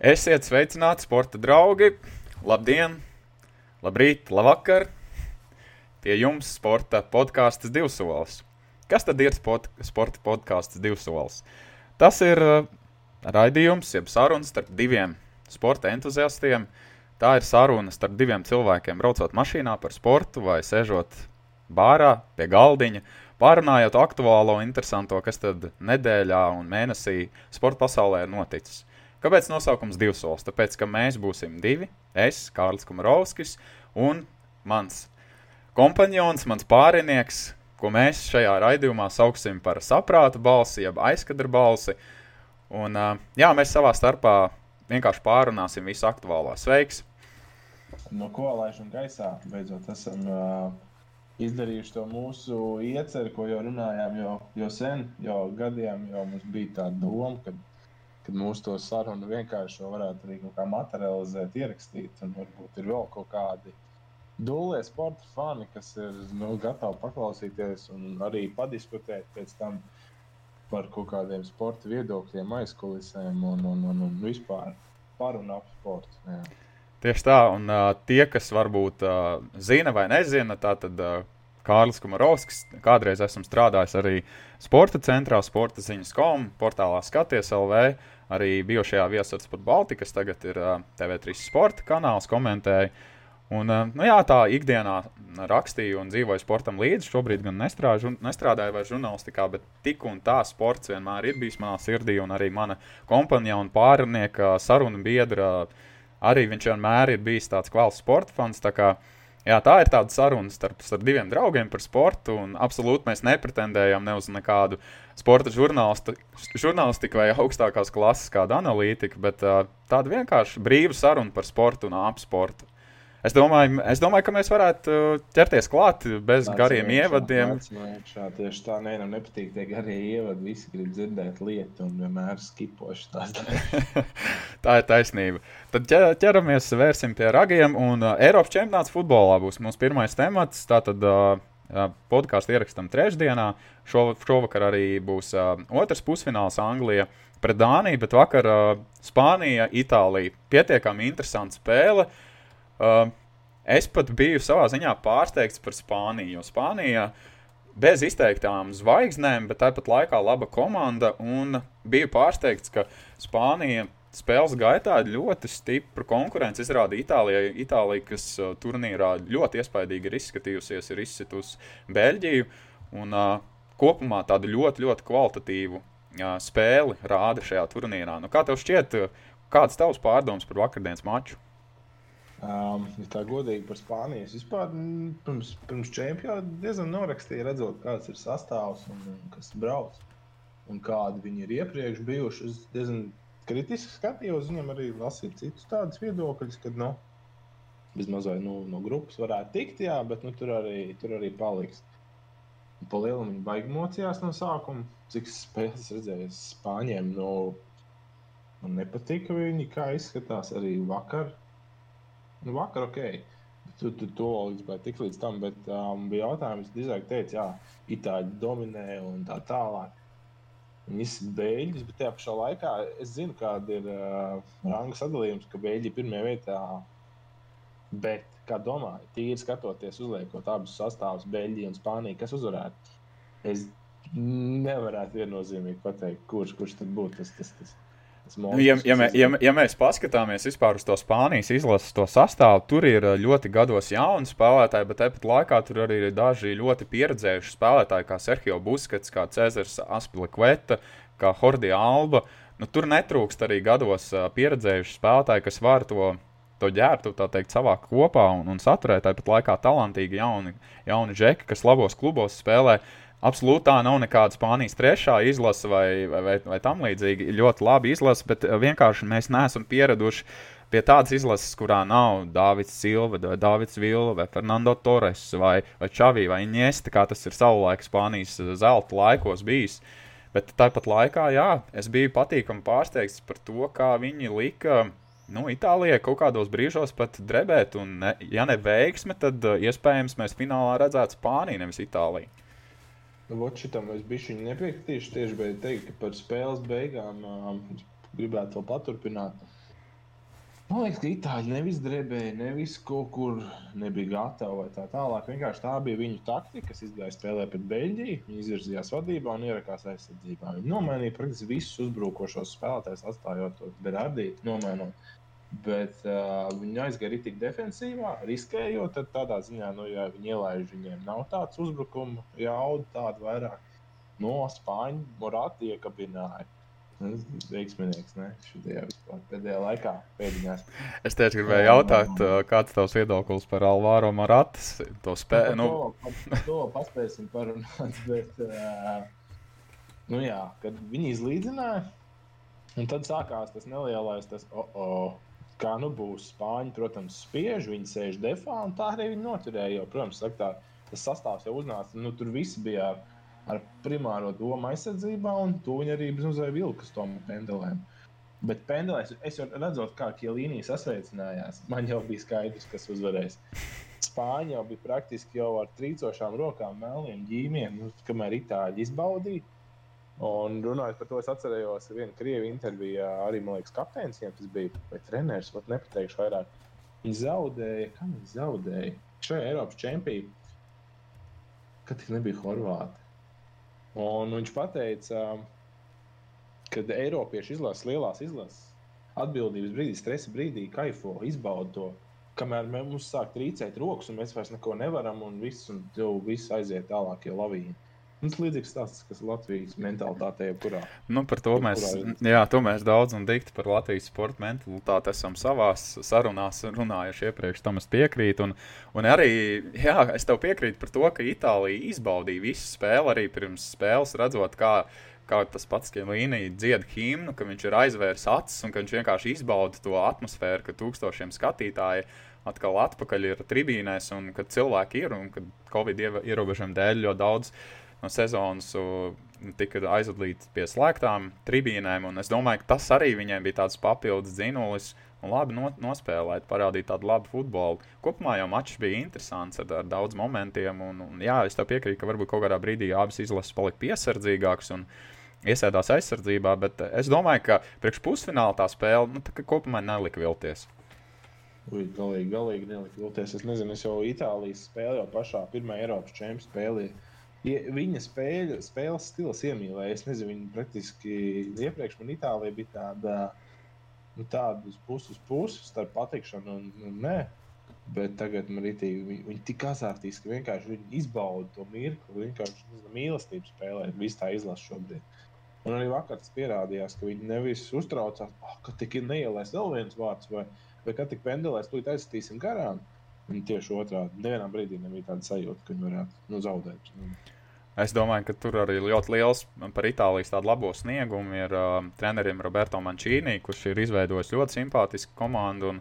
Esiet sveicināti, sporta draugi! Labdien, labrīt, labvakar! Pie jums sporta podkāsts divsolis. Kas tad ir sport, sporta podkāsts divsolis? Tas ir uh, raidījums, jeb saruna starp diviem sporta entuziastiem. Tā ir saruna starp diviem cilvēkiem, braucot mašīnā par sportu vai sēžot bārā pie galdiņa, pārunājot aktuālo un interesanto, kas tad nedēļā un mēnesī sporta pasaulē ir noticis. Kāpēc nosaukums divs solis? Tāpēc, ka mēs būsim divi, es, Kārlis Kumarovskis un mans kompanjons, mans pārinieks, ko mēs šajā raidījumā sauksim par saprāta balsi, jeb aizkadra balsi. Un, jā, mēs savā starpā vienkārši pārunāsim visu aktuālo. Sveiks! No ko laišam gaisā? Beidzot, esam uh, izdarījuši to mūsu ieceru, ko jau runājām jau, jau sen, jau gadiem. Jau mums bija tā doma, ka kad mūsu to sarunu vienkārši varētu arī kaut kā materializēt, ierakstīt. Un varbūt ir vēl kaut kādi dūlie sporta fani, kas ir nu, gatavi paklausīties un arī padiskutēt pēc tam par kaut kādiem sporta viedokļiem, aizkulisēm un, un, un, un vispār par un ap sportu. Jā. Tieši tā, un uh, tie, kas varbūt uh, zina vai nezina, tā tad uh, Kārlis Kumarovskis, kādreiz esmu strādājis arī sporta centrā, sporta ziņas kom, portālā Skaties LV arī bijušajā viesats pat Baltikas, tagad ir uh, TV3 sporta kanāls, komentēja. Un, uh, nu jā, tā ikdienā rakstīju un dzīvoju sportam līdzi. Šobrīd gan nestrāžu, nestrādāju vairs žurnālistikā, bet tik un tā sports vienmēr ir bijis manā sirdī. Un arī mana kompānija un pārnieka saruna biedra arī viņš vienmēr ir bijis tāds kvalitātes sporta fans. Tā kā, jā, tā ir tāda saruna starp, starp diviem draugiem par sportu. Absolūti mēs nepretendējam ne uz nekādu sporta žurnālistika vai augstākās klases kāda analītika, bet uh, tāda vienkārši brīva saruna par sportu un ap sportu. Es domāju, es domāju, ka mēs varētu ķerties klāt bez nāc gariem iekšā, ievadiem. Iekšā, tieši tā, nē, man nepatīk tie garie ievadi. Visi grib dzirdēt lietu un vienmēr skipoši tās. tā ir taisnība. Tad ķeramies, vērsim pie ragiem. Un uh, Eiropas čempionāts futbolā būs mūsu pirmais temats. Tātad uh, podkāstu ierakstām trešdienā. Šo, šovakar arī būs uh, otrs pusfināls Anglijā pret Dāniju, bet vakar uh, Spānija, Itālija. Pietiekami interesanta spēle. Uh, es pat biju savā ziņā pārsteigts par Spāniju, jo Spānija bez izteiktām zvaigznēm, bet tāpat laikā laba komanda. Un biju pārsteigts, ka Spānija spēles gaitā ļoti stipru konkurenci izrāda Itālijai. Itālija, kas uh, turnīrā ļoti iespaidīgi ir izskatījusies, ir izsitusi Beļģiju. Un, uh, kopumā tādu ļoti, ļoti kvalitatīvu uh, spēli rāda šajā turnīrā. Nu, kā tev šķiet, uh, kāds tavs pārdoms par vakardienas maču? Um, ja tā godīgi par Spāniju. Es vispār pirms, pirms čempionāta diezgan norakstīju, redzot, kāds ir sastāvs un, un kas brauc. Un kādi viņi ir iepriekš bijuši. Es diezgan kritiski skatījos, viņam arī lasīju citus tādus viedokļus, ka nu, vismaz vai, nu, no grupas varētu tikt, jā, bet nu, tur, arī, tur arī paliks. Pa lielam viņi baigi mocījās no sākuma. Cik spēles redzēju, spāņiem nu, man nepatika viņi, kā izskatās arī vakar. Nu, vakar ok. Tu, tu to līdz tik līdz tam, bet um, bija jautājums, kas drīzāk teica, jā, itāļi dominē un tā tālāk. Viņas ir beigļas, bet tajā pašā laikā es zinu, kāda ir uh, ranga sadalījums, ka beigļi ir pirmajā vietā. Bet, kā domāju, tīri skatoties, uzliekot abus sastāvus, Beļģiju un Spāniju, kas uzvarētu, es nevarētu viennozīmīgi pateikt, kurš, kurš tad būtu tas. tas, tas. Nu, ja, ja, mē, ja, ja mēs paskatāmies vispār uz to Spānijas izlases to sastāvu, tur ir uh, ļoti gados jauni spēlētāji, bet tāpat laikā tur arī ir daži ļoti pieredzējuši spēlētāji, kā Sergio Buskets, kā Cezars Aspilkveta, kā Hordija Alba. Nu, tur netrūkst arī gados uh, pieredzējuši spēlētāji, kas var to to ģērbtu teikt, savā kopā un, un saturēt. Tāpat laikā talantīgi jauni, jauni žeki, kas labos klubos spēlē. Absolūti tā nav nekāda Spānijas trešā izlase vai, vai, vai, vai tam līdzīga. Ļoti labi izlase, bet eh, vienkārši mēs neesam pieraduši pie tādas izlases, kurā nav Dārvids Silva, vai Dārvids Vila, vai Fernando Torres, vai, vai Čavī, vai Iniesta, kā tas ir savulaik Spānijas eh, zelta laikos bijis. Bet tāpat laikā, jā, es biju patīkami pārsteigts par to, kā viņi lika nu, Itālijai kaut kādos brīžos pat drebēt. Un, ne, ja ne veiksme, tad uh, iespējams mēs finālā redzētu Spāniju, nevis Itāliju. Nu, Vot šitam es biju nepiekritīšu tieši, bet teikt, ka par spēles beigām um, gribētu to paturpināt. Man liekas, ka itāļi nevis drebēja, nevis kaut kur nebija gatavi vai tā tālāk. Vienkārši tā bija viņu taktika, kas izgāja spēlē pret Beļģiju. Viņi izvirzījās vadībā un ierakās aizsardzībā. Viņi nomainīja praktiski visus uzbrukošos spēlētājus, atstājot to Berardītu, nomainot. Bet uh, viņi aizgāja arī tik defensīvā, riskējot. Tad tādā ziņā, nu, ja viņi ielaiž, viņiem nav tāds uzbrukuma jauda, tāda vairāk. No Spāņu Morāta iekabināja veiksmīgs šajā pēdējā laikā. Pēdiņās. Es tieši gribēju jautāt, kāds ir tavs viedoklis par Alvāro Maratas? To spēju. Nu... To, to paspēsim parunāt. Bet, nu jā, kad viņi izlīdzināja, un tad sākās tas nelielais, tas, oh, oh, kā nu būs. Spāņi, protams, spiež, viņi sēž defā, un tā arī viņi noturēja. Jo, protams, tā, tas sastāvs jau uznāca, nu tur viss bija. Ar, ar primāro domu aizsardzībā, un to viņi arī uzvarēja vilkas tom pendelēm. Bet pendelēs es jau redzu, kā Kielīnija sasveicinājās. Man jau bija skaidrs, kas uzvarēs. Spāņi jau bija praktiski jau ar trīcošām rokām, melniem ģīmiem, nu, kamēr itāļi izbaudīja. Un runājot par to, es atcerējos vienu krievu interviju arī, man liekas, kapteinsiem, tas bija vai treneris, pat nepateikšu vairāk. Viņi zaudēja, kam viņi zaudēja? Šajā Eiropas čempionā, kad tik nebija Horvāti. Un viņš teica, ka Eiropieši izlasa lielās izlases. Atbildības brīdī, stresa brīdī, kaifo, izbauda to. Kamēr mums sāk trīcēt rokas, un mēs vairs neko nevaram, un viss, un viss aiziet tālāk, jau lavīna. Tas ir līdzīgs stāsts, kas Latvijas mentalitātē, jebkurā. Nu, par to mēs, jā, to mēs daudz un dikti par Latvijas sporta mentalitāti esam savās sarunās runājuši iepriekš, tam es piekrītu. Un, un arī, jā, es tev piekrītu par to, ka Itālija izbaudīja visu spēli arī pirms spēles, redzot, kā, kā tas pats Līnija dzied himnu, ka viņš ir aizvērs acis un ka viņš vienkārši izbauda to atmosfēru, ka tūkstošiem skatītāju atkal atpakaļ ir tribīnēs un kad cilvēki ir un kad Covid ierobežojumu dēļ ļoti daudz no sezonas tika aizvadīts pie slēgtām tribīnēm. Es domāju, ka tas arī viņiem bija tāds papildus dzinulis. Un labi no, nospēlēt, parādīt tādu labu futbolu. Kopumā jau mačs bija interesants ar, ar daudz momentiem. Un, un, jā, es tev piekrītu, ka varbūt kaut kādā brīdī abas izlases palika piesardzīgākas un iesēdās aizsardzībā. Bet es domāju, ka priekš pusfināla tā spēle nu, tā kopumā nelika vilties. Ui, galīgi, galīgi nelika vilties. Es nezinu, es jau Itālijas spēlēju, jau pašā pirmā Eiropas čempionu spēlēju Viņa spēļu, spēles stils iemīlēja. Es nezinu, viņa praktiski iepriekš man Itālijā bija tāda, nu, tāda uz puses, puses starp patikšanu un, un nē. Bet tagad man ir tā, viņi, viņi tik azartiski, vienkārši izbauda to mirkli. Vienkārši mīlestību spēlē, visu tā izlasa šobrīd. Un arī vakar tas pierādījās, ka viņi nevis uztraucās, oh, ka tik ir neielēs vēl viens vārds, vai, vai ka tik pendelēs, tūlīt aizstīsim garām. Viņi tieši otrādi. Nevienā brīdī nebija tāda sajūta, ka viņi varētu nu, zaudēt. Es domāju, ka tur arī ļoti liels par Itālijas tādu labo sniegumu ir uh, trenerim Roberto Mancini, kurš ir izveidojis ļoti simpātisku komandu. Un,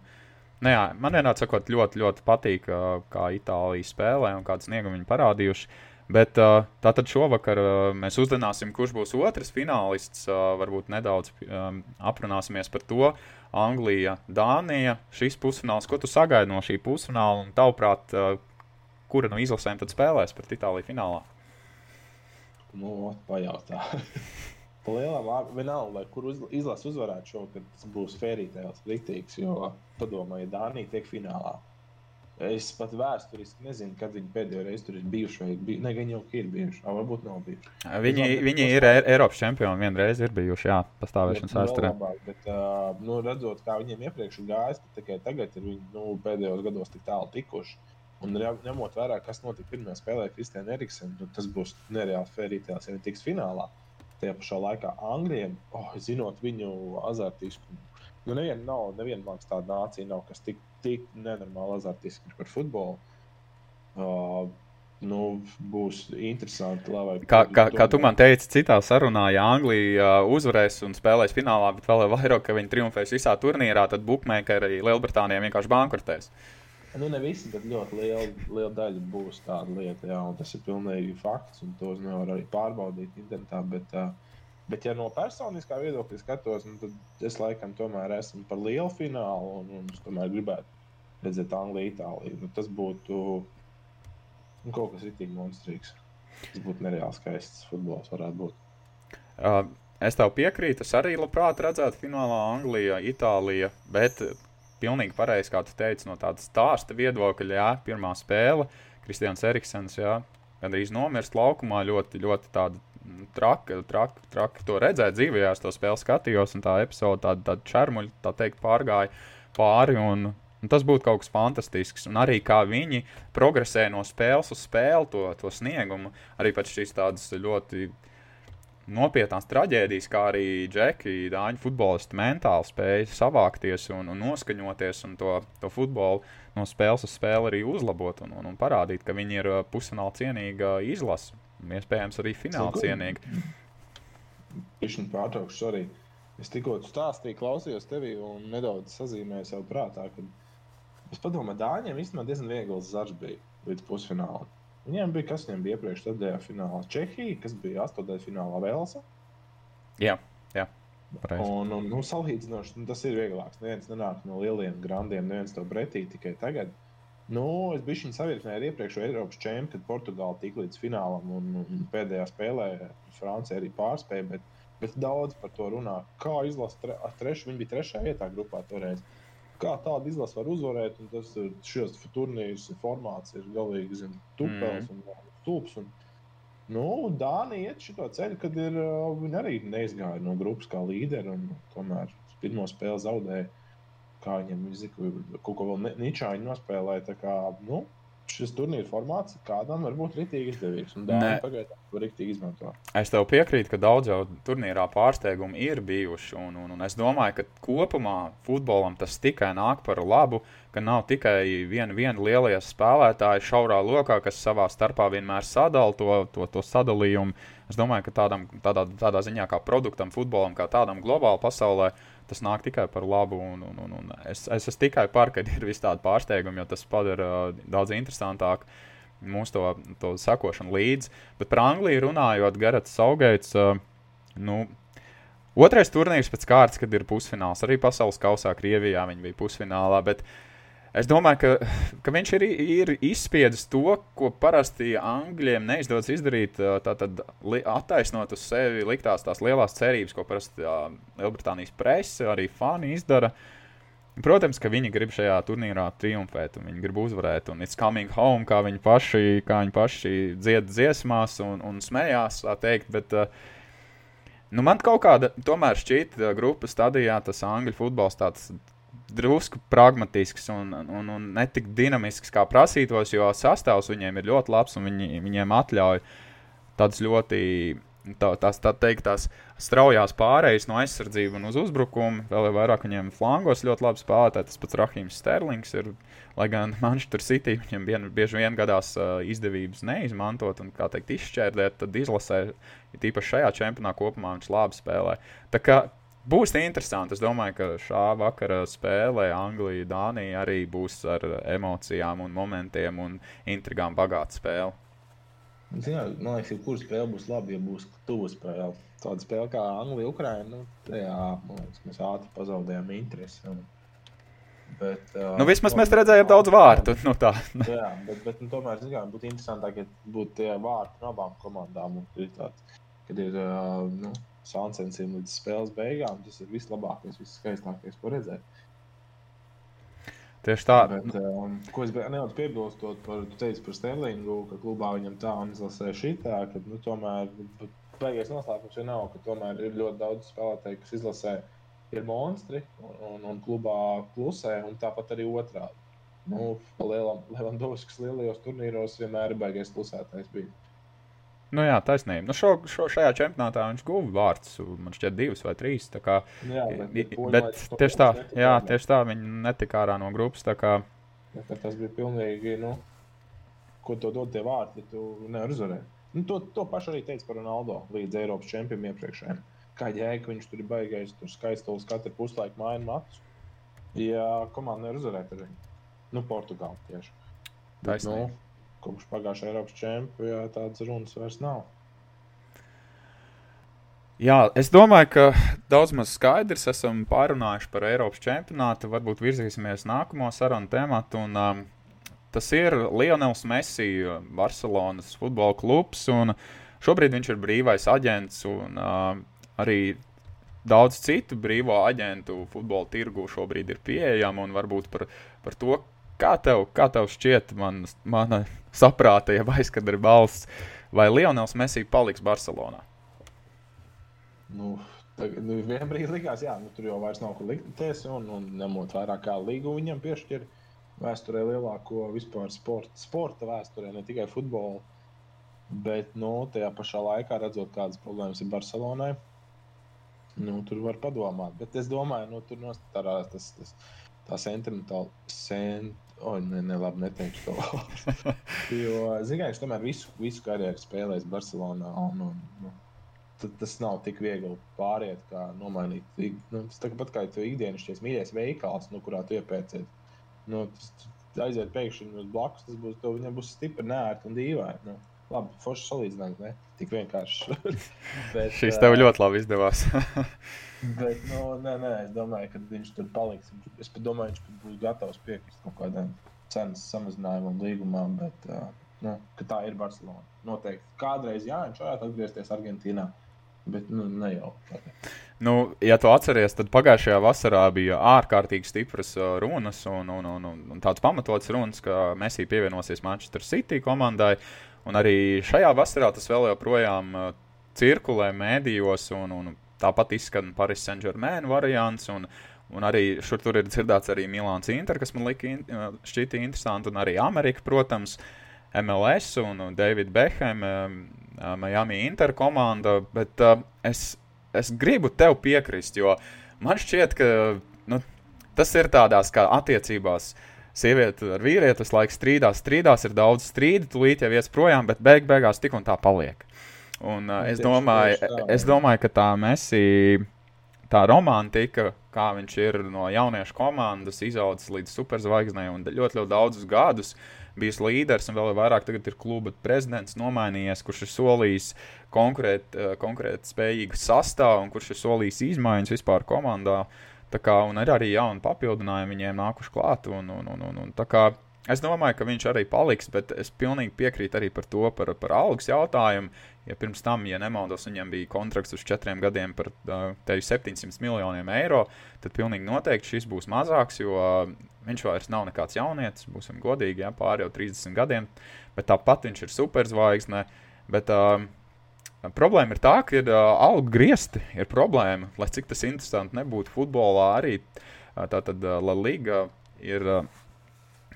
nu jā, man vienādi sakot, ļoti, ļoti patīk, uh, kā Itālija spēlē un kādu sniegumu viņi parādījuši. Bet uh, tātad šovakar uh, mēs uzzināsim, kurš būs otrs finālists. Uh, varbūt nedaudz um, aprunāsimies par to. Uh, Anglija, Dānija. Šis pusfināls, ko tu sagaidi no šī pusfināla? Un tavuprāt, kura no izlasēm tad spēlēs pret Itāliju finālā? Nu, pajautā. Lielām vienalga, kur uz, izlase uzvarētu šogad, tas būs fērītājs, rītīgs. Jo padomājiet, Dānija tiek finālā. Es pat vēsturiski nezinu, kad viņi pēdējo reizi tur ir bijuši. Vai bij... Ne, viņi jau ir bijuši, vai varbūt nav bijuši. Viņi, labi, viņi ir e Eiropas čempioni vienreiz ir bijuši, jā, pastāvēšanas vēsturē. Bet, uh, nu, redzot, kā viņiem iepriekš gājis, tikai tagad ir viņi nu, pēdējos gados tik tālu tikuši. Un ņemot vērā, kas notika pirmajā spēlē, Kristiāna Eriksena, nu, tas būs nereāls fērītājs, ja viņi tiks finālā. Tajā pašā laikā Anglijam, oh, zinot viņu azartiskumu, Nu, neviena nav, neviena man tāda nācija nav, kas tik, tik nenormāli azartiski par futbolu. Uh, nu, būs interesanti. Lai, kā, kā, kā tu man teici, citā sarunā, ja Anglija uzvarēs un spēlēs finālā, bet vēl vairāk, ka viņi triumfēs visā turnīrā, tad Bookmakeri Lielbritānijā vienkārši bankrotēs. Nu, ne visi, bet ļoti liela, liela daļa būs tāda lieta, jā, un tas ir pilnīgi fakts, un to nevar arī pārbaudīt internetā. Bet, uh, Bet, ja no personiskā viedokļa skatos, nu, tad es laikam tomēr esmu par lielu finālu un, un es tomēr gribētu redzēt Angliju, Itāliju. Nu, tas būtu nu, kaut kas rītīgi monstrīgs. Tas būtu nereāli skaists futbols, varētu būt. Uh, es tev piekrītu. Es arī labprāt redzētu finālā Anglija, Itālija. Bet pilnīgi pareizi, kā tu teici, no tādas stāsta viedokļa, jā, pirmā spēle, Kristians Eriksons, jā, gandrīz nomirst laukumā, ļoti, ļoti tāda traki, traki, traki to redzēt dzīvē, es to spēli skatījos, un tā epizode tāda, tāda čermuļa, tā teikt, pārgāja pāri. Un, un tas būtu kaut kas fantastisks. Un arī kā viņi progresē no spēles uz spēli, to, to sniegumu, arī pēc šīs tādas ļoti nopietnās traģēdijas, kā arī džeki, dāņu futbolisti mentāli spēja savākties un, un noskaņoties un to, to futbolu no spēles uz spēli arī uzlabot un, un, un parādīt, ka viņi ir pusfināla cienīga izlase. Iespējams, arī fināla cienīgi. Viņš pārtraukšu arī. Es tikko stāstīju, klausījos tevi un nedaudz sazīmēju sev prātā, es padomāju, Dāņiem īstenībā diezgan viegls zarš bija līdz pusfinālam. Viņiem bija kas viņiem bija iepriekš tādā finālā Čehija, kas bija astotdaļā finālā Velsa. Jā, jā. Pareiz. Un, un nu, salīdzinoši nu, tas ir vieglāk. Neviens nenāk no lieliem grandiem, neviens to pretī tikai tagad. Uh, Nu, es biju viņa savirknē ar iepriekšējo Eiropas čempionu, kad Portugāla tika līdz finālam un, un pēdējā spēlē Francija arī pārspēja. Bet, bet daudz par to runā. Kā izlasa tre, treš, viņi bija trešajā vietā grupā toreiz. Kā tāda izlase var uzvarēt, un tas šos turnīrus formāts ir galīgi zin, tupels mm. un stulbs. Un, nu, Dānija iet šo ceļu, kad ir, viņi arī neizgāja no grupas kā līderi un tomēr pirmo spēli zaudēja kā viņam zina, kaut ko vēl ničāņu nospēlēja. Kā, nu, šis turnīra formāts kādam var būt rītīgi izdevīgs. Pagaidām to rītīgi izmanto. Es tev piekrītu, ka daudz jau turnīrā pārsteigumi ir bijuši. Un, un, un es domāju, ka kopumā futbolam tas tikai nāk par labu, ka nav tikai viena, viena lielie spēlētāji šaurā lokā, kas savā starpā vienmēr sadala to, to, to sadalījumu. Es domāju, ka tādam, tādā, tādā ziņā kā produktam, futbolam, kā tādam globāli pasaulē, tas nāk tikai par labu. Un, un, un, un es, es esmu tikai par, ka ir vis tādi pārsteigumi, jo tas padara uh, daudz interesantāk mūsu to, to sakošanu līdzi. Bet par Angliju runājot, Garats Saugaits. Uh, nu, Otrais turnīrs pēc kārtas, kad ir pusfināls. Arī pasaules kausā Krievijā viņi bija pusfinālā. Bet uh, Es domāju, ka, ka viņš ir, ir izspiedis to, ko parasti Angļiem neizdodas izdarīt. Tātad attaisnot uz sevi liktās tās lielās cerības, ko parasti Lielbritānijas presse, arī fani izdara. Protams, ka viņi grib šajā turnīrā triumfēt, un viņi grib uzvarēt. Un it's coming home, kā viņi paši, kā viņi paši dzied dziesmās un, un smējās, tā teikt. Bet, nu, man kaut kāda tomēr šķiet, grupas stadijā tas angļu futbols tāds drusku pragmatisks un, un, un ne tik dinamisks, kā prasītos, jo sastāvs viņiem ir ļoti labs un viņi, viņiem atļauj tādas ļoti. Tā, tās tā teikt, tās straujās pārējas no aizsardzības un uz uzbrukumu. Vēl jau vairāk viņiem flangos ļoti labi spēlētāji. Tas pats Rahims Sterlings ir. Lai gan Manchester City viņam vien, bieži vien gadās uh, izdevības neizmantot un, kā teikt, izšķērdēt, tad izlasē, ja tīpaši šajā čempionā kopumā viņš labi spēlē. Tā kā Būs interesanti. Es domāju, ka šā vakara spēlē Anglija, Dānija arī būs ar emocijām, un momentiem un intrigām bagāta spēle. Zinā, man liekas, ka kura spēle būs labi, ja būs tuva spēle. Tāda spēle kā Anglija, Ukraina, nu, mēs ātri pazaudējām interesi. Un... Bet, uh, nu, vismaz mēs redzējām daudz vārtu. Nu, tā. jā, bet, bet nu, tomēr zinām, būtu interesantāk, ja būtu tie vārti no abām komandām. Un, ir tāds, kad ir uh, nu, sāncensiem līdz spēles beigām. Tas ir vislabākais, viskaistākais, ko redzēt. Tieši tā. Bet, um, ko es nedaudz piebilstot par, teicu par Sterlingu, ka klubā viņam tā un izlasē šitā, ka nu, tomēr beigās noslēpums jau nav, ka tomēr ir ļoti daudz spēlētāju, kas izlasē ir monstri un, un, un klubā klusē, un tāpat arī otrādi. Nu, Levandovskis lielajos turnīros vienmēr ir baigais klusētājs bijis. Nu, jā, taisnība. Nu, šo, šo, šajā čempionātā viņš guva vārdus, man šķiet, divas vai trīs. Kā, jā, bet, bet tieši tā, jā, tieši tā, viņi netika ārā no grupas. Kā... Ja, tas bija pilnīgi, nu, ko to dod tie vārdi, tu nevari uzvarēt. Nu, to, to pašu arī teica par Ronaldo līdz Eiropas čempionam iepriekšējiem. Kā jēga, viņš tur ir baigājis, tur skaistulis katru puslaiku mainu matus. Ja komanda nevar uzvarēt arī. Nu, Portugāli tieši. Taisnība. Nu, kopš pagājušā Eiropas čempionā tādas runas vairs nav. Jā, es domāju, ka daudz maz skaidrs esam pārunājuši par Eiropas čempionātu. Varbūt virzīsimies nākamo sarunu tēmatu. Un, um, tas ir Lionels Messi, Barcelonas futbola klubs. Šobrīd viņš ir brīvais aģents un uh, arī daudz citu brīvo aģentu futbola tirgu šobrīd ir pieejama varbūt par, par to, kā tev, kā tev šķiet, man, mana saprāta, ja aizkadra balss, vai Lionels Messi paliks Barcelonā? Nu, tagad, nu, vienā brīdī likās, jā, nu, tur jau vairs nav kur likties, un, un ņemot vairāk kā līgu viņam piešķir vēsturē lielāko vispār sporta, sporta vēsturē, ne tikai futbola. Bet nu, tajā pašā laikā, redzot, kādas problēmas ir Barcelonai, nu, tur var padomāt. Bet es domāju, nu, tur nostādās tas, tas, tā sentimentāla. Sen... O, ne, ne, labi, neteikšu to vārdu. jo, zināmā mērā, viņš tomēr visu, visu karjeru spēlējis Barcelonā. Un, un, nu, tas nav tik viegli pāriet, kā nomainīt. Nu, tas tāpat kā tu ikdienas šīs mīļākais veikals, nu, kurā tu iepērcies. Nu, tas, aiziet pēkšņi uz blakus, tas būs, viņam būs stipri nērti un dīvaini. Nu. Labi, forši salīdzinājums, ne tik vienkārši. bet, Šis tev ļoti labi izdevās. bet, nu, nē, nē, es domāju, ka viņš tur paliks. Es domāju, viņš būs gatavs piekrist kaut kādam cenas samazinājumam, līgumam, bet uh, nu, tā ir Barcelona. Noteikti kādreiz, jā, viņš varētu atgriezties Argentīnā. Bet nu, ne jau. Nu, ja tu atceries, tad pagājušajā vasarā bija ārkārtīgi stipras runas un, un, un, un, tāds pamatots runas, ka Messi pievienosies Manchester City komandai. Un arī šajā vasarā tas vēl joprojām uh, cirkulē mēdījos, un, un tāpat izskan Paris Saint-Germain variants. Un, un arī šur tur ir dzirdēts arī Milāns Inter, kas man lika in, uh, šķita interesanti, un arī Amerika, protams, MLS un David Beckham, um, uh, Miami Inter komanda. Bet uh, es, es gribu tev piekrist, jo man šķiet, ka nu, tas ir tādās kā attiecībās. Uh, sieviete ar vīrieti visu laiku strīdās, strīdās, ir daudz strīdu, tūlīt jau ies projām, bet beig beigās tik un tā paliek. Un, uh, es, domāju, es domāju, ka tā Messi, tā romantika, kā viņš ir no jauniešu komandas izaudzis līdz superzvaigznei un ļoti, ļoti daudzus gadus bijis līderis un vēl vairāk tagad ir kluba prezidents nomainījies, kurš ir solījis konkrēt, konkrēt spējīgu sastāvu un kurš ir solījis izmaiņas vispār komandā. Uh, Kā, un ir arī jauni papildinājumi viņiem nākuši klāt. Un, un, un, un, un, kā, es domāju, ka viņš arī paliks, bet es pilnīgi piekrītu arī par to, par, par algas jautājumu. Ja pirms tam, ja nemaldos, viņam bija kontrakts uz četriem gadiem par uh, 700 miljoniem eiro, tad pilnīgi noteikti šis būs mazāks, jo viņš vairs nav nekāds jaunietis, būsim godīgi, ja, pāri jau 30 gadiem, bet tāpat viņš ir superzvaigzne. Bet, uh, Problēma ir tā, ka ir uh, algu griezti, ir problēma. Lai cik tas interesanti nebūtu, futbolā arī uh, tātad uh, La Liga ir uh,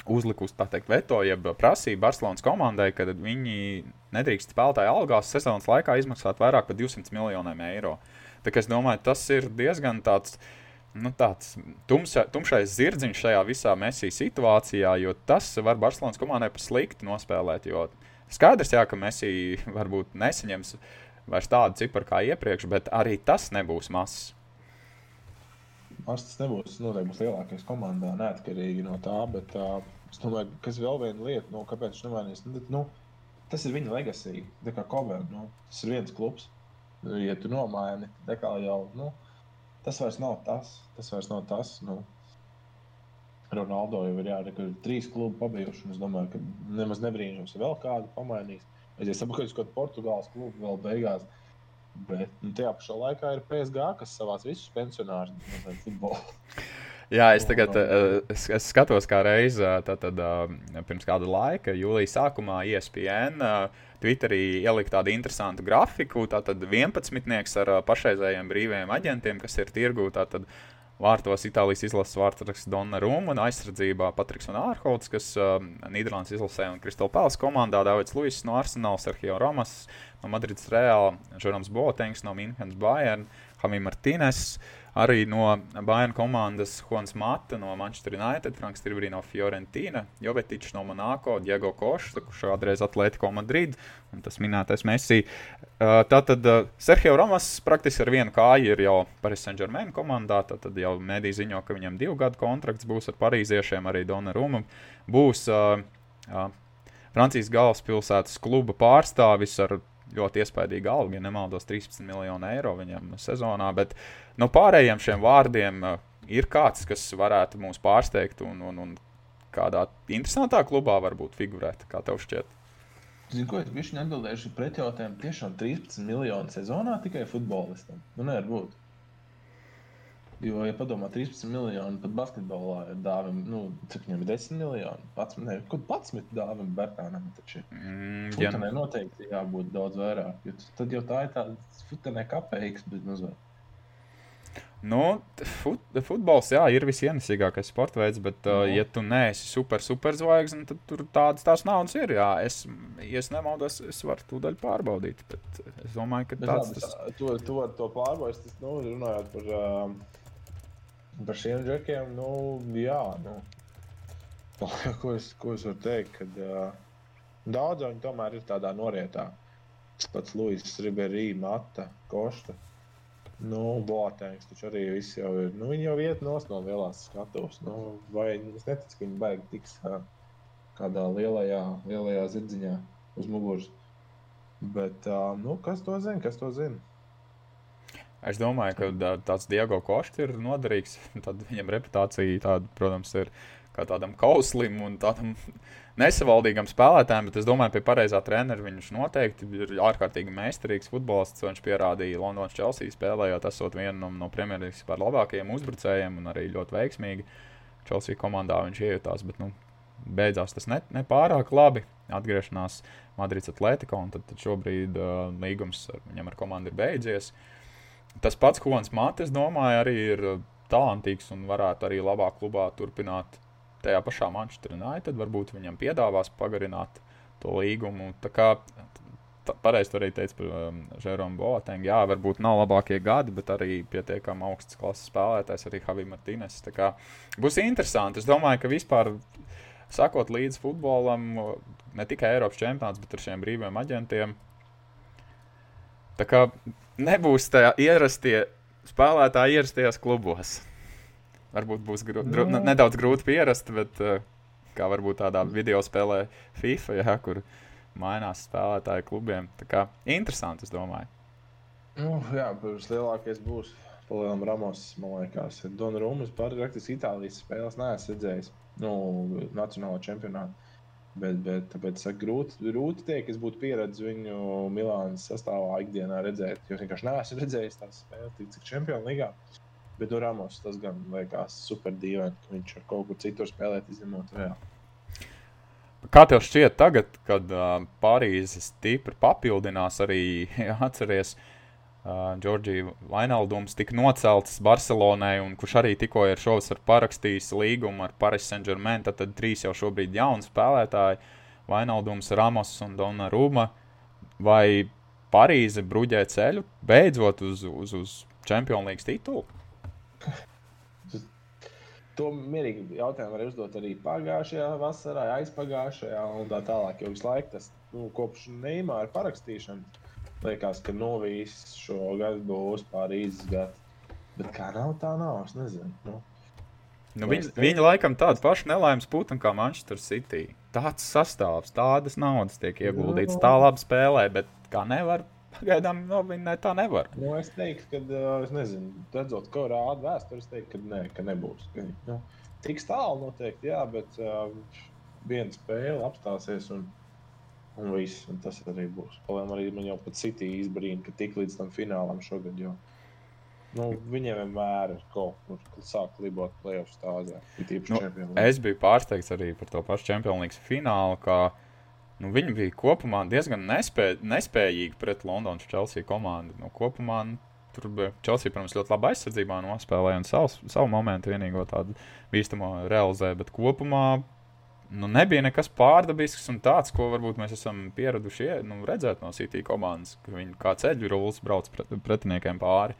uzlikusi teikt, veto, jeb prasību Barcelonas komandai, ka viņi nedrīkst spēlētāju algās sezonas laikā izmaksāt vairāk par 200 miljoniem eiro. Tā kā es domāju, tas ir diezgan tāds. Nu, tāds tumsa, tumšais zirdziņš šajā visā mesija situācijā, jo tas var Barcelonas komandai par slikti nospēlēt. Jo uh, Skaidrs, jā, ka Messi varbūt nesaņems vairs tādu ciparu kā iepriekš, bet arī tas nebūs mazs. Tas nebūs noteikti būs lielākais komandā, neatkarīgi no tā. Bet uh, es domāju, kas vēl viena lieta, nu, kāpēc viņš nemainīs. Nu, nu, tas ir viņa legacy. Kā Kovēna, nu, tas ir viens klubs. Ja tu nomaini, jau nu, tas vairs nav tas. Tas vairs nav tas. Nu, Ronaldo jau ir ir trīs klubi pabeiguši. Es domāju, ka nemaz nebrīnums, ja vēl kādu pamainīs. Es jau saprotu, ka Portugāles klubu vēl beigās. Bet nu, tajā pašā laikā ir PSG, kas savāc visus pensionārus no futbola. Jā, es tagad uh, es, es skatos, kā reizē, tātad uh, pirms kāda laika, jūlijā sākumā ESPN. Twitterī ielikt tādu interesantu grafiku. Tātad 11 ar pašreizējiem brīviem aģentiem, kas ir tirgū. Tātad Vārtos Itālijas izlases vārds Donna Rūma un aizsardzībā Patriks un Ārholds, kas uh, Nīderlandes izlasē un Kristāla Pēles komandā, Davids Luiss no Arsenal, Sergio Romas no Madrides Real, Žerams Botengs no Minhenes Bayern, Hamī Martīnes. Uh, Arī no Bayern komandas Juans Mata no Manchester United, Franks Tirbrī no Fiorentīna, Jovetičs no Monako, Diego Košs, kurš kādreiz Atletico Madrid un tas minētais Messi. Tātad Sergio Ramas praktiski ar vienu kāju ir jau Paris Saint-Germain komandā, tad jau mēdī ziņo, ka viņam divu gadu kontrakts būs ar parīziešiem, arī Dona Ruma būs. Francijas galvaspilsētas kluba pārstāvis ar ļoti iespaidīgu algu, ja nemaldos, 13 miljonu eiro viņam sezonā. Bet no pārējiem šiem vārdiem uh, ir kāds, kas varētu mūs pārsteigt un, un, un kādā interesantā klubā varbūt figurēt, kā tev šķiet. Zinu, ko es biju atbildējuši pret jautājumu. Tiešām 13 miljonu sezonā tikai futbolistam. Nu, nevar būt. Jo, ja padomā, 13 miljoni pat basketbolā ir dāvana, nu, cik viņam ir 10 miljoni, pats, ne, kaut 11 dāvana Bertānam, taču mm, futenē noteikti jābūt daudz vairāk, tad jau tā ir tāda futenē kapeiks, bet mazliet. Nu, fut, futbols jā, ir visienesīgākais sports veids, bet, uh, no. ja tu neesi super, super zvaigznes, tad tur tādas tās naudas ir. Jā, es, ja es nemaldos, es varu tūdaļ pārbaudīt. Bet es domāju, ka bet tāds ir. Tas... To, to, to pārbaudīt, tas nu, runājot par, uh, par šiem džekiem, nu, jā. Nu. ko, es, ko es varu teikt? Kad, uh, daudz viņi tomēr ir tādā norietā. Pats Luis, Riberī, Mata, Kosta. Nu, Boatēns taču arī viss jau ir. Nu, viņi jau iet no lielās skatuves. Nu, vai es neticu, ka viņi baigi tiks kādā lielajā, lielajā zirdziņā uz muguras. Bet, uh, nu, kas to zina? Kas to zina? Es domāju, ka tāds Diego Košs ir noderīgs. Tad viņam reputācija, tāda, protams, ir kā tādam kauslim un tādam nesavaldīgam spēlētājam, bet es domāju, pie pareizā treneru viņš noteikti ir ārkārtīgi meistarīgs futbolists. Viņš pierādīja Londonas Chelsea spēlējot, esot vienu no, no Premjerlīgas par labākajiem uzbrucējiem un arī ļoti veiksmīgi. Chelsea komandā viņš iejutās, bet nu, beidzās tas ne, ne pārāk labi. Atgriešanās Madrids Atletico, un tad, tad šobrīd uh, līgums ar, viņam ar komandu ir beidzies. Tas pats Hons Matis, domāju, arī ir talantīgs un varētu arī labāk klubā turpināt tajā pašā Manchester United varbūt viņam piedāvās pagarināt to līgumu. Tā kā pareizi arī teica par um, Žeromu Boatengu. Jā, varbūt nav labākie gadi, bet arī pietiekami augsts klases spēlētājs, arī Javi Martīnes. Būs interesanti. Es domāju, ka vispār sakot līdzi futbolam, ne tikai Eiropas čempionāts, bet ar šiem brīviem aģentiem. Tā kā nebūs tā ierastie spēlētāji ierastajos klubos varbūt būs grū, dru, no. nedaudz grūti pierast, bet uh, kā varbūt tādā video spēlē FIFA, jā, kur mainās spēlētāju klubiem. Tā kā interesanti, es domāju. Nu, jā, protams, lielākais būs Palielam Ramos, man liekas, ir Dona Rūmas, praktiski Itālijas spēles neesmu redzējis, nu, nacionālo čempionātu. Bet, bet tāpēc saku, grūti, grūti teikt, es būtu pieredzējis viņu Milānas sastāvā ikdienā redzēt, jo vienkārši neesmu redzējis tās spēles, cik čempionu līgā. Bet no Ramos tas gan liekas super dīvaini, ka viņš var kaut kur citur spēlēt, izņemot reāli. Kā tev šķiet, tagad, kad uh, Parīzes stipri papildinās, arī atceries, uh, Džordžija Vainaldums tika nocelts Barcelonai, un kurš arī tikko ir šovs ar parakstījis līgumu ar Paris Saint-Germain, tad trīs jau šobrīd jauni spēlētāji - Vainaldums, Ramos un Donna Rūma. Vai Parīze bruģē ceļu beidzot uz, uz, uz Champions League titulu? To mierīgi jautājumu var uzdot arī pagājušajā vasarā, aizpagājušajā un tā tālāk. Jo visu laiku tas nu, kopš Neimāra parakstīšanas liekas, ka no visu šo gadu būs Parīzes gads. Bet kā nav, tā nav. Es nezinu. Nu. Nu, viņi, viņi laikam tādu pašu nelaimes putekli kā Manchester City. Tāds sastāvs, tādas naudas tiek ieguldīts, tā labi spēlē, bet kā nevar Pagaidām no, viņi ne, tā nevar. Nu, es teiktu, ka, uh, es nezinu, redzot, ko rāda vēsture, es teiktu, ka, ne, ka nebūs. Ka, nu, tiks tālu noteikti, jā, bet uh, viena spēle apstāsies un, un viss. Un tas arī būs. Palēm arī man jau pat City izbrīna, ka tik līdz tam finālam šogad. Jo, Nu, viņiem vienmēr ir kaut kur, kur sāk libot playoff stāvā. Nu, es biju pārsteigts arī par to pašu Champions League finālu, kā Nu, viņi bija kopumā diezgan nespēj, nespējīgi pret Londonas Chelsea komandu. Nu, kopumā nu, tur bija Chelsea, protams, ļoti labi aizsardzībā nospēlēja un savu, savu momentu vienīgo tādu bīstamo realizēja. Bet kopumā nu, nebija nekas pārdabisks un tāds, ko varbūt mēs esam pieraduši nu, redzēt no City komandas, ka viņi kā ceļu rullis brauc pret, pretiniekiem pāri.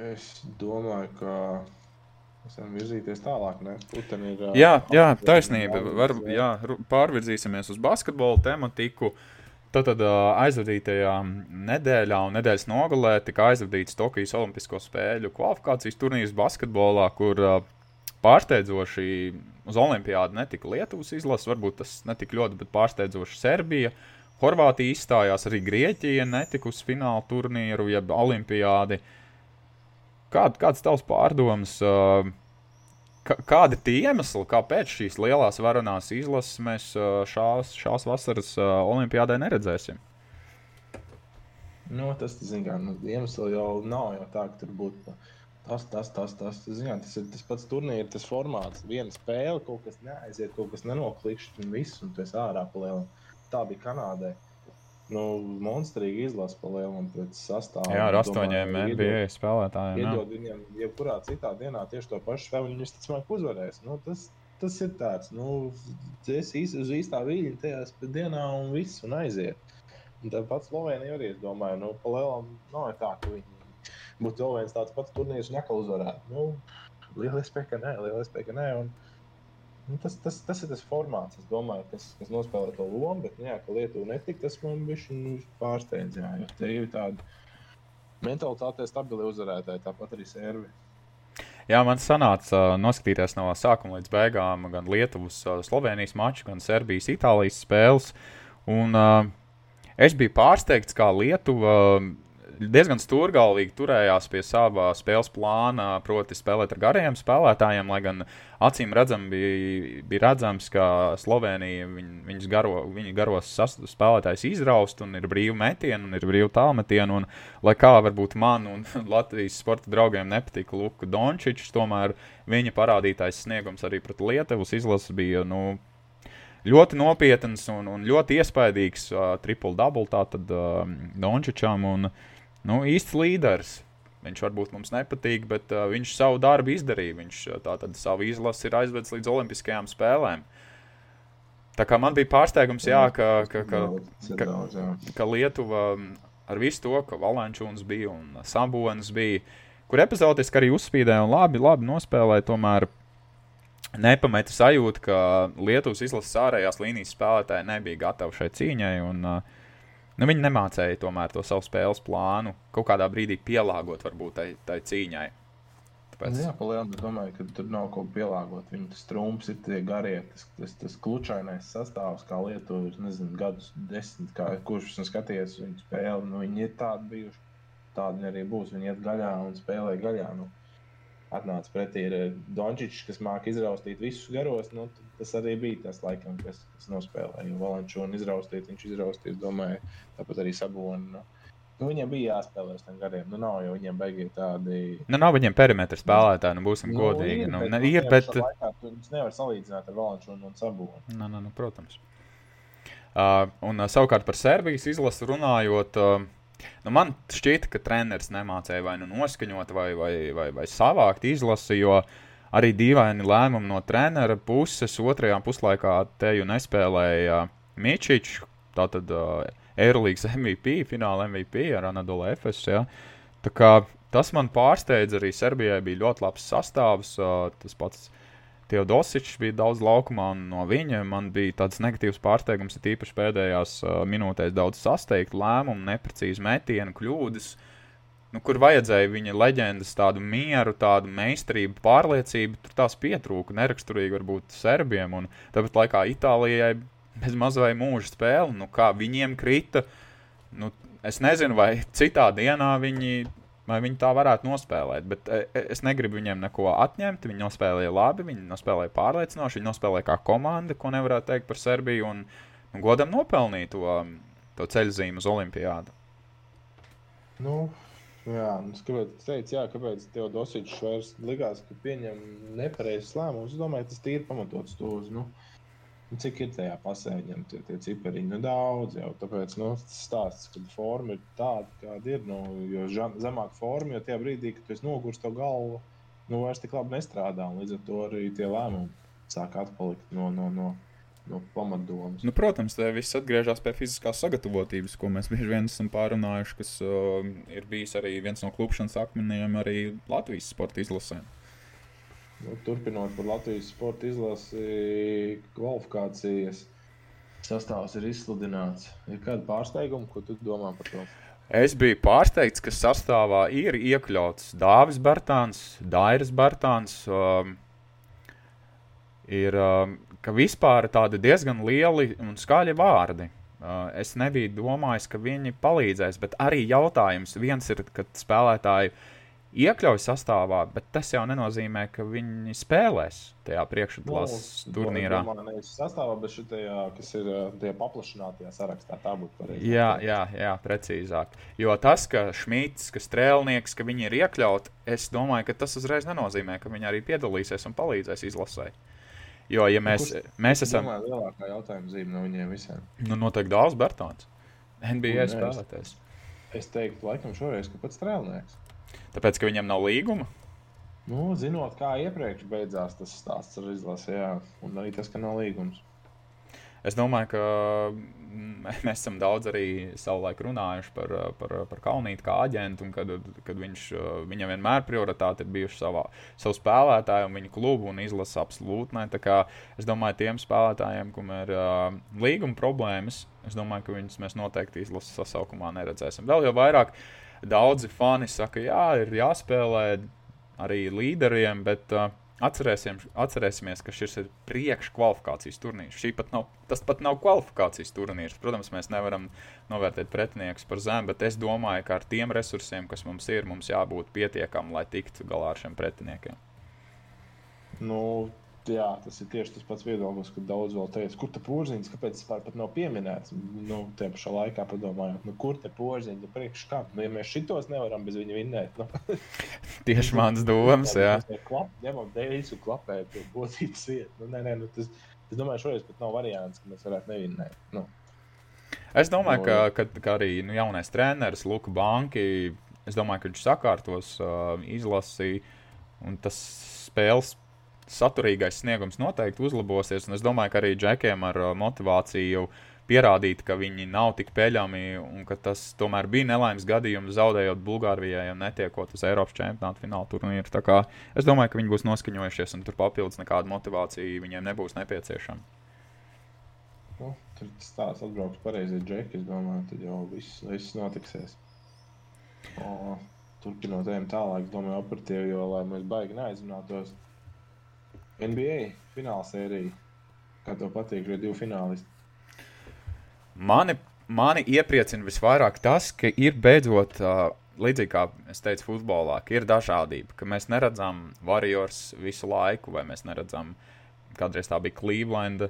Es domāju, ka Mēs varam virzīties tālāk. Ir, jā, jā, taisnība. Var, jā, pārvirzīsimies uz basketbola tematiku. Tad, tad aizvadītajā nedēļā un nedēļas nogalē tika aizvadīts Tokijas Olimpisko spēļu kvalifikācijas turnīrs basketbolā, kur pārsteidzoši uz Olimpiādu netika Lietuvas izlases, varbūt tas netika ļoti, bet pārsteidzoši Serbija. Horvātija izstājās, arī Grieķija netika uz fināla turnīru, jeb Olimpiādi. Kād, kāds tavs pārdoms? Uh, Kādi tie iemesli, kāpēc šīs lielās varonās izlases mēs šās, šās vasaras olimpiādē neredzēsim? Nu, tas, zināmā mērā, nu, iemesls jau nav jau tā, ka tur būtu tas, tas, tas, tas, zinā, tas ir tas pats turnīrs, tas formāts. Viena spēle, kaut kas neaiziet, kaut kas nenoklikšķi, un viss, un tas ārā palielam. Tā bija Kanādai. Nu, monstrīgi izlasa palielam pēc sastāvā. Jā, ar astoņiem NBA spēlētājiem. Iedod viņiem, jebkurā citā dienā tieši to pašu spēli, viņi visticamāk uzvarēs. Nu, tas, tas ir tāds, nu, es īsti uz īstā viļņa tajā dienā un viss, un aiziet. Un tāpat Slovenija arī, es domāju, nu, palielam nav tā, ka viņi būtu vēl viens tāds pats turnīrs, un atkal uzvarētu. Nu, liela iespēja, ka nē, liela iespēja, ka nē. Un, nu, tas, tas, tas ir tas formāts, domāju, kas, kas nospēlē to lomu, bet, nu, jā, ka Lietuva netika, tas man bija nu, pārsteidz. Jā, jo te ir tāda mentalitāte, stabili uzvarētāji, tāpat arī servi. Jā, man sanāca uh, noskatīties no sākuma līdz beigām gan Lietuvas, uh, Slovenijas maču, gan Serbijas, Itālijas spēles. Un, uh, es biju pārsteigts, kā Lietuva uh, diezgan stūrgalvīgi turējās pie sava spēles plāna, proti, spēlēt ar gariem spēlētājiem. Lai gan acīm redzam, bija, bija redzams, ka Slovenija viņ, viņus garo, viņa garos spēlētājus izraust, un ir brīvi metieni, un ir brīvi tālmetieni. Un, lai kā varbūt man un Latvijas sporta draugiem nepatika Luka Dončičs, tomēr viņa parādītais sniegums arī pret Lietuvas izlasi bija. Nu, ļoti nopietns un, un ļoti iespaidīgs uh, triple-double tātad uh, Dončičam. Un, nu, īsts līderis. Viņš varbūt mums nepatīk, bet uh, viņš savu darbu izdarīja. Viņš tātad savu izlasi ir aizvedis līdz Olimpiskajām spēlēm. Tā kā man bija pārsteigums, jā, ka, ka, ka, ka, ka Lietuva ar visu to, ka Valančūns bija un Sabonis bija, kur epizodiski arī uzspīdēja un labi, labi nospēlēja, tomēr nepameta sajūta, ka Lietuvas izlases ārējās līnijas spēlētāji nebija gatavi šai cīņai. Un, uh, Nu, viņi nemācīja tomēr to savu spēles plānu kaut kādā brīdī pielāgot varbūt tai, tai cīņai. Tāpēc... Nu jā, palielināt, domāju, ka tur nav ko pielāgot. Viņu strūms ir tie garie, tas, tas, tas klučainais sastāvs, kā Lietuva ir, nezinu, gadus desmit, kā, kurš esmu skatījies viņu spēli. Nu, viņi ir tādi bijuši, tādi arī būs. Viņi iet gaļā un spēlē gaļā. Nu, atnāca pretī ir Dončičs, kas māca izraustīt visus garos. Nu, tas arī bija tas, laikam, kas, kas nospēlēja. Valančūnu izraustīt, viņš izraustīja, domāju, tāpat arī Sabonu. Nu. Nu, viņiem bija jāspēlē ar tiem gariem. Nu, nav jau viņiem beigīgi tādi. Nu, nav viņiem perimetra spēlētāji, nu, būsim nu, godīgi. Ir, nu, bet, nu, ir, bet... Laikā, tu nevar salīdzināt ar Valančūnu un Sabonu. Nu, nu, nu, protams. Uh, un uh, savukārt par Serbijas izlasi runājot. Uh, nu, man šķiet, ka treneris nemācīja vai nu noskaņot, vai, vai, vai, vai savākt izlasi, jo arī dīvaini lēmumi no trenera puses. Otrajā puslaikā te jau nespēlēja Mičičs, tātad uh, Eirolandes MVP, fināla MVP ar Anadolu Efes. Ja. Tas man pārsteidza, arī Serbijai bija ļoti labs sastāvs. Uh, tas pats Teodosičs bija daudz laukumā, un no viņa man bija tāds negatīvs pārsteigums, ir īpaši pēdējās uh, minūtēs daudz sasteigtu lēmumu, neprecīzu metienu, kļūdas. Nu, kur vajadzēja viņa leģendas, tādu mieru, tādu meistarību, pārliecību, tur tās pietrūka. Neraksturīgi varbūt serbiem, tāpat laikā Itālijai bez mazai mūža spēle, nu, kā viņiem krita. Nu, es nezinu, vai citā dienā viņi, vai viņi tā varētu nospēlēt, bet e, e, es negribu viņiem neko atņemt. Viņi nospēlēja labi, viņi nospēlēja pārliecinoši, viņi nospēlēja kā komanda, ko nevarētu teikt par Serbiju, un, un godam nopelnīja to, to ceļzīmu uz Olimpiādu. Nu, Jā, nu, kāpēc, teicu, jā, kāpēc tev Dosīčs vairs likās, ka pieņem nepareizs lēmums? Es domāju, tas ir pamatots to uz, nu, cik ir tajā pasē viņam tie, tie cipariņi. Nu, daudz jau, tāpēc, nu, stāsts, ka forma ir tāda, kāda ir, nu, jo zemāk forma, jo tajā brīdī, kad tu esi nogurs to galvu, nu, vairs tik labi nestrādā, un līdz ar to arī tie lēmumi sāk atpalikt no, no, no no pamatdomas. Nu, protams, tas viss atgriežas pie fiziskās sagatavotības, ko mēs bieži vien esam pārunājuši, kas uh, ir bijis arī viens no klupšanas akmeņiem arī Latvijas sporta izlasēm. Nu, turpinot par Latvijas sporta izlasi, kvalifikācijas sastāvs ir izsludināts. Ir kāda pārsteiguma, ko tu domā par to? Es biju pārsteigts, ka sastāvā ir iekļauts Dāvis Bartāns, Dairis Bartāns. Um, ir um, vispār tādi diezgan lieli un skaļi vārdi. Uh, es nebiju domājis, ka viņi palīdzēs, bet arī jautājums viens ir, kad spēlētāji iekļauj sastāvā, bet tas jau nenozīmē, ka viņi spēlēs tajā priekšlases Nu, turnīrā. Es domāju, nevis sastāvā, bet šitajā, kas ir uh, tajā paplašinātajā sarakstā. Tā būtu pareizi. Jā, jā, jā, precīzāk. Jo tas, ka Šmits, ka Strēlnieks, ka viņi ir iekļauti, es domāju, ka tas uzreiz nenozīmē, ka viņi arī piedalīsies un palīdzēs izlasē. Jo, ja mēs, Kurš- mēs esam, domāju, lielākā jautājuma zīme no viņiem visiem. nu, noteikti Dārzs Bertons, NBA Un es- spēlētājs. Es teiktu, laikam, šoreiz, ka pats strēlnieks. Tāpēc, ka viņam nav līguma. Nu, zinot, kā iepriekš beidzās tas stāsts ar izlasi, jā, un arī tas, ka nav līgums. Es domāju, ka mm, mēs esam daudz arī savulaik runājuši par, par, par Kalnītu kā aģentu, un kad, kad viņš, viņam vienmēr prioritāte ir bijuši savā, savu spēlētāju un viņu klubu un izlasa absolūti. Ne. Es domāju, tiem spēlētājiem, kam ir uh, līguma problēmas, es domāju, ka viņus mēs noteikti izlases sasaukumā neredzēsim. Vēl jau vairāk daudzi fani saka, jā, ir jāspēlē arī līderiem, bet uh, atcerēsim, atcerēsimies, ka šis ir priekškvalifikācijas turnīrs. Šī pat nav, tas pat nav kvalifikācijas turnīrs. Protams, mēs nevaram novērtēt pretiniekus par zemu, bet es domāju, ka ar tiem resursiem, kas mums ir, mums jābūt pietiekami, lai tiktu galā ar šiem pretiniekiem. Nu, jā, tas ir tieši tas pats viedoklis, kad daudz vēl teica, kur te porziņš, kāpēc tas vispār nav pieminēts. Nu, tie pašā laikā padomājot, nu, kur te porziņš, nu, priekš kā. Nu, ja mēs šitos nevaram bez viņa vinnēt, nu, Tieši mans domas, jā. Klap, ņemam klapējam pie pozīcijas vietas. Nu, nē, nē, nu, tas, es domāju, šoreiz pat nav variants, ka mēs varētu nevinnēt. Nu, Es domāju, No, ka, ka, ka arī nu, jaunais treneris Luka Banki, es domāju, ka viņš sakārtos uh, izlasi, un tas spēles saturīgais sniegums noteikti uzlabosies. Un es domāju, ka arī džekiem ar uh, motivāciju pierādīt, ka viņi nav tik peļami un ka tas tomēr bija nelaimes gadījums, zaudējot Bulgārijai un netiekot uz Eiropas čempionāta fināla turnīru. Tā kā es domāju, ka viņi būs noskaņojušies un tur papildus nekāda motivācija viņiem nebūs nepieciešama. nu, tur tas tāds atbrauks pareizi džeki, es domāju, tad jau viss, viss notiksies. O, turpinot ejam tālāk, domāju, operatīvi, jo, lai mēs baigi neaizrunātos, NBA fināla sērija, kā tev patīk, šie divi finālisti. Mani, mani iepriecina visvairāk tas, ka ir beidzot, līdzīgi kā es teicu, futbolā, ir dažādība. Ka mēs neredzam Warriors visu laiku, vai mēs neredzam, kādreiz tā bija Cleveland.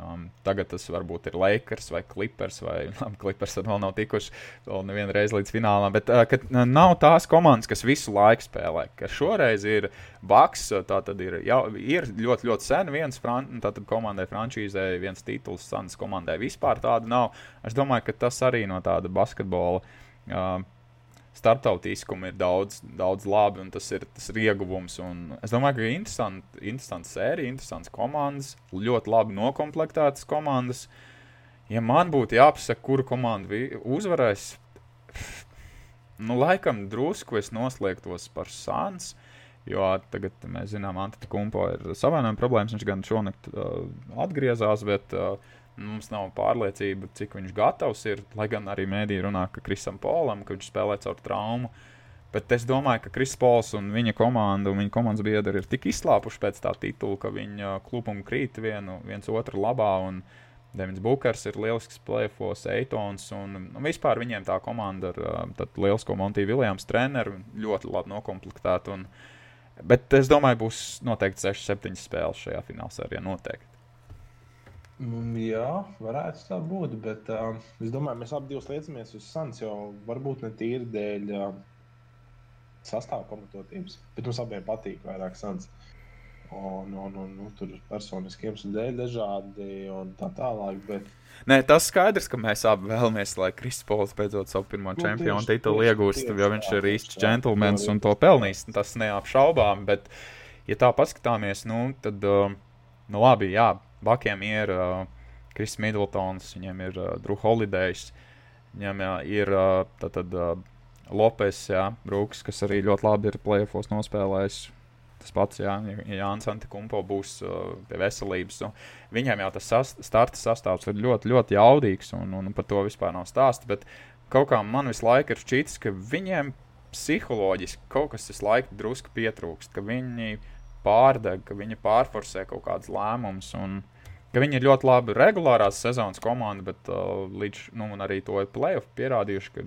Um, tagad tas varbūt ir Lakers vai Clippers, vai labi, Clippers vēl nav tikuši vēl nevienu reizi līdz finālam. Bet uh, uh, nav tās komandas, kas visu laiku spēlē. Ka šoreiz ir Baks, uh, tā tad ir, jau, ir ļoti, ļoti sen viens fran, komandai frančīzē, viens tituls, Sanas komandai vispār tāda nav. Es domāju, ka tas arī no tāda basketbola. Uh, starptautiskumu ir daudz, daudz labi, un tas ir, tas ir ieguvums. Un es domāju, ka ir interesanti, interesanti sērija, interesants komandas, ļoti labi noklāptas komandas. Ja man būtu jāpasaka, kuru komandu uzvarēs, nu, laikam drusku es noslēgtos par Sāns. Jo tagad mēs zinām, ka Antūna ir savainojuma problēmas. Viņš gan šonakt uh, atgriezās, bet uh, mums nav pārliecība, cik viņš gatavs ir. Lai gan arī mēdī runā, ka Krisam Polam, ka viņš spēlē caur traumu. Bet es domāju, ka Kris Pols un viņa komanda un viņa komandas biedri ir tik izslāpuši pēc tā titula, ka viņa klubumi krīt vienu, viens otru labā. Un Devins Bukers ir lielisks plēfos, Eitons. Un, un vispār viņiem tā komanda ar uh, lielisko Montiju Viljams treneru ļoti labi noklāpta. Bet es domāju, būs noteikti 6-7 spēles šajā finālsērijā. Noteikti. Mm, Jā, varētu tā būt. Bet uh, es domāju, mēs abi liecamies uz Sans jau varbūt ne tīri dēļ uh, sastāvā pamatotības. Bet mums abiem patīk vairāk Sans. Un, un, un, un tur personiskiem dēļ dažādi un tā tālāk. Bet Nē, tas skaidrs, ka mēs abi vēlamies, lai Kristopols beidzot savu pirmo Nu, čempionu titulu iegūst, jo viņš ir īsts džentlmenis un to pelnīs. Tas neapšaubām. Bet, ja tā paskatāmies, nu, tad, nu, labi, jā, Bakiem ir uh, Kris Middletons, viņam ir uh, Drew Holidays, viņam jā, ir uh, tātad, uh, Lopes, jā, Brooks, kas arī ļoti labi ir plēfos nospēlējis. Tas pats, jā, ja Jānis Antikumpo būs uh, pie veselības. Nu, viņam jau tas sas, starta sastāvs ir ļoti, ļoti jaudīgs, un, un par to vispār nav stāsts. Bet kaut kā man visu laiku ir šķītis, ka viņiem psiholoģiski kaut kas visu laiku drusku pietrūkst, ka viņi pārdeg, ka viņi pārforsē kaut kādus lēmumus. Viņi ir ļoti labi regulārās sezonas komanda, bet uh, līdz nu, arī to playoff pierādījuši, ka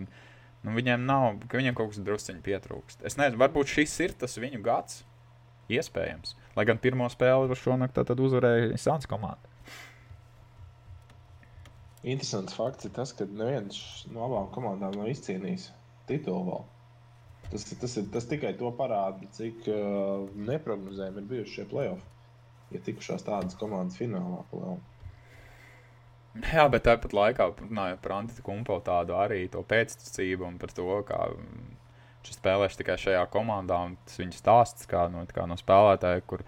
Nu, viņiem nav, ka viņiem kaut kas drusciņi pietrūkst. Es nezinu, varbūt šis ir tas viņu gads. Iespējams. Lai gan pirmo spēli šonakt uzvarēja Sāns komanda. Interesants fakts ir tas, ka neviens no abām komandām nav izcīnījis titulu vēl. Tas, tas, ir, tas tikai to parāda, cik uh, neparedzējami ir bijuši šie playoffs. Ja tikušās tādas komandas finālā, plēl. Jā, bet tāpat laikā runājot par Antikumpo tādu arī to pēctecību un par to, kā viņš spēlēs tikai šajā komandā. Tas viņa stāsts kā no, kā no spēlētāja, kur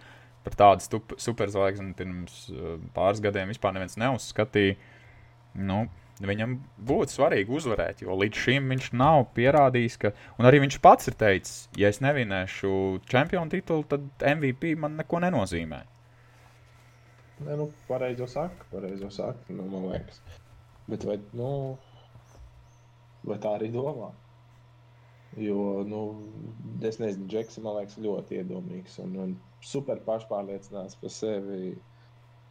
par tādu superzvaigzni pirms uh, pāris gadiem vispār neviens neuzskatīja. Nu, Viņam būtu svarīgi uzvarēt, jo līdz šim viņš nav pierādījis, ka. Un arī viņš pats ir teicis, ja es nevinēšu čempionu titulu, tad MVP man neko nenozīmē. Nē, nu, pareizo saka, pareizo saka, nu, man liekas. Bet vai, nu, vai tā arī domā? Jo, nu, es nezinu, Džeks, man liekas, ļoti iedomīgs un, un super pašpārliecināts par sevi.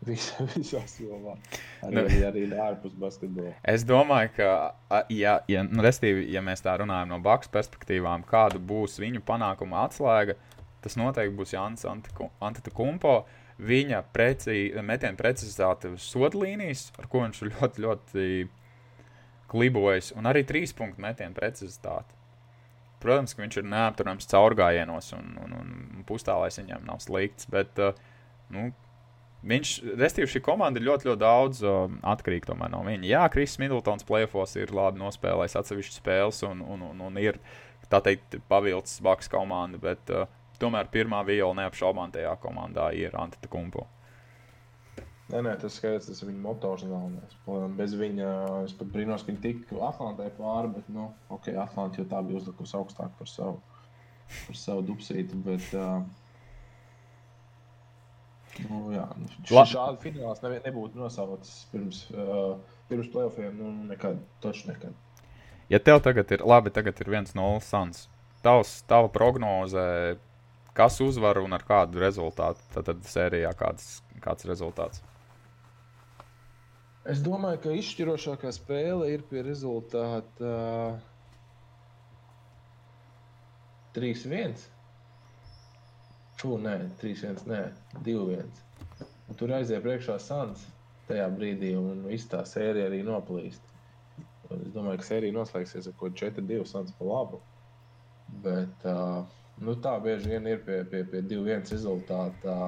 Vis, visās jomās. Arī, nu, arī ārpus basketbola. Es domāju, ka, ja, ja, nu, restīvi, ja mēs tā runājam no Bakas perspektīvām, kāda būs viņu panākuma atslēga, tas noteikti būs Jānis Antetokumpo. Viņa preci, metiena precizitāte uz sodlīnijas, ar ko viņš ļoti, ļoti klibojas, un arī trīs punktu metiena precizitāte. Protams, ka viņš ir neapturams caurgājienos, un, un, un pustālais viņam nav slikts, bet uh, nu, Viņš, restīvi, šī komanda ļoti, ļoti daudz uh, atkarīga no viņa. Jā, Kristis Middletons plēfos ir labi nospēlējis atsevišķas spēles un, un, un, un ir, tā teikt, pavilcis Baks komanda, bet uh, tomēr pirmā viola neapšaubām tajā komandā ir Antita Kumpo. Nē, nē, tas skaidrs, tas ir viņa motors galvenais. Bez viņa es pat brīnos, ka viņa tika Atlantē pāri, bet, nu, ok, Atlantā jau tā bija uzlikusi augstāk par savu, par savu dupsīti, bet, uh, Nu, jā, nu, šādi fināls ne, nebūtu nosaucis pirms, uh, pirms playoffiem. Nu, nekad, taču nekad. Ja tev tagad ir labi, tagad ir 1-0 sans. Tavs, tava prognoze, kas uzvar un ar kādu rezultātu? Tad, tad sērijā kāds, kāds rezultāts? Es domāju, ka izšķirošākā spēle ir pie rezultāta uh, 3-1. Fū, nē, 3-1, nē, 2-1. Un tur aiziet priekšā Sans tajā brīdī, un viss tā sērija arī noplīst. Un es domāju, ka sērija noslēgsies ar kaut ko 4-2 Sans pa labu. Bet uh, nu, tā bieži vien ir pie, pie, pie 2-1 rezultātā.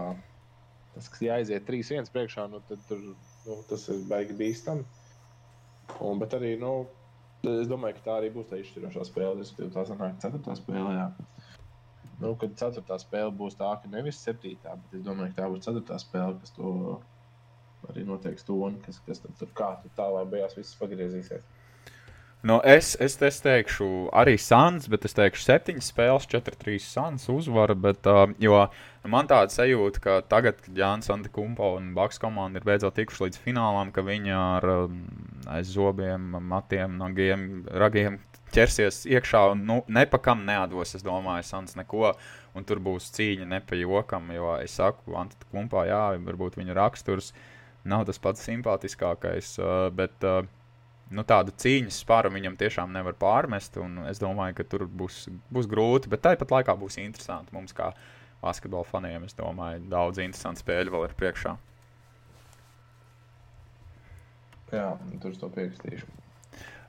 Tas, kas jāaiziet 3-1 priekšā, nu, tad tur, nu, tas ir baigi bīstami. Un, bet arī, nu, es domāju, ka tā arī būs tā izšķirošā spēle. Tā sanāk, ceturtā spēlē. Jā. Nu, kad ceturtā spēle būs tā, ka nevis septītā, bet es domāju, ka tā būs ceturtā spēle, kas to arī noteiks toni, kas, kas tur kā tur tālāk beigās viss pagriezīsies. Nu, es, es, es teikšu, arī Sans, bet es teikšu, septiņas spēles, 4-3 Sans uzvara. Bet, uh, jo man tāda sajūta, ka tagad, kad Jānis Antikumpo un Baks komanda ir beidzot tikuši līdz finālam, ka viņi ar um, aiz zobiem, matiem, nagiem, ragiem ķersies iekšā un nu, nepakam neatdos, es domāju, Sans neko. Un tur būs cīņa ne pa jokam, jo es saku, Antita Kumpā, jā, varbūt viņa raksturs nav tas pats simpātiskākais, bet nu, tādu cīņas spāru viņam tiešām nevar pārmest. Es domāju, ka tur būs, būs grūti, bet tāpat laikā būs interesanti mums, kā basketbola faniem. Es domāju, daudz interesantu spēļu vēl ir priekšā. Jā, tur to pierakstīšu.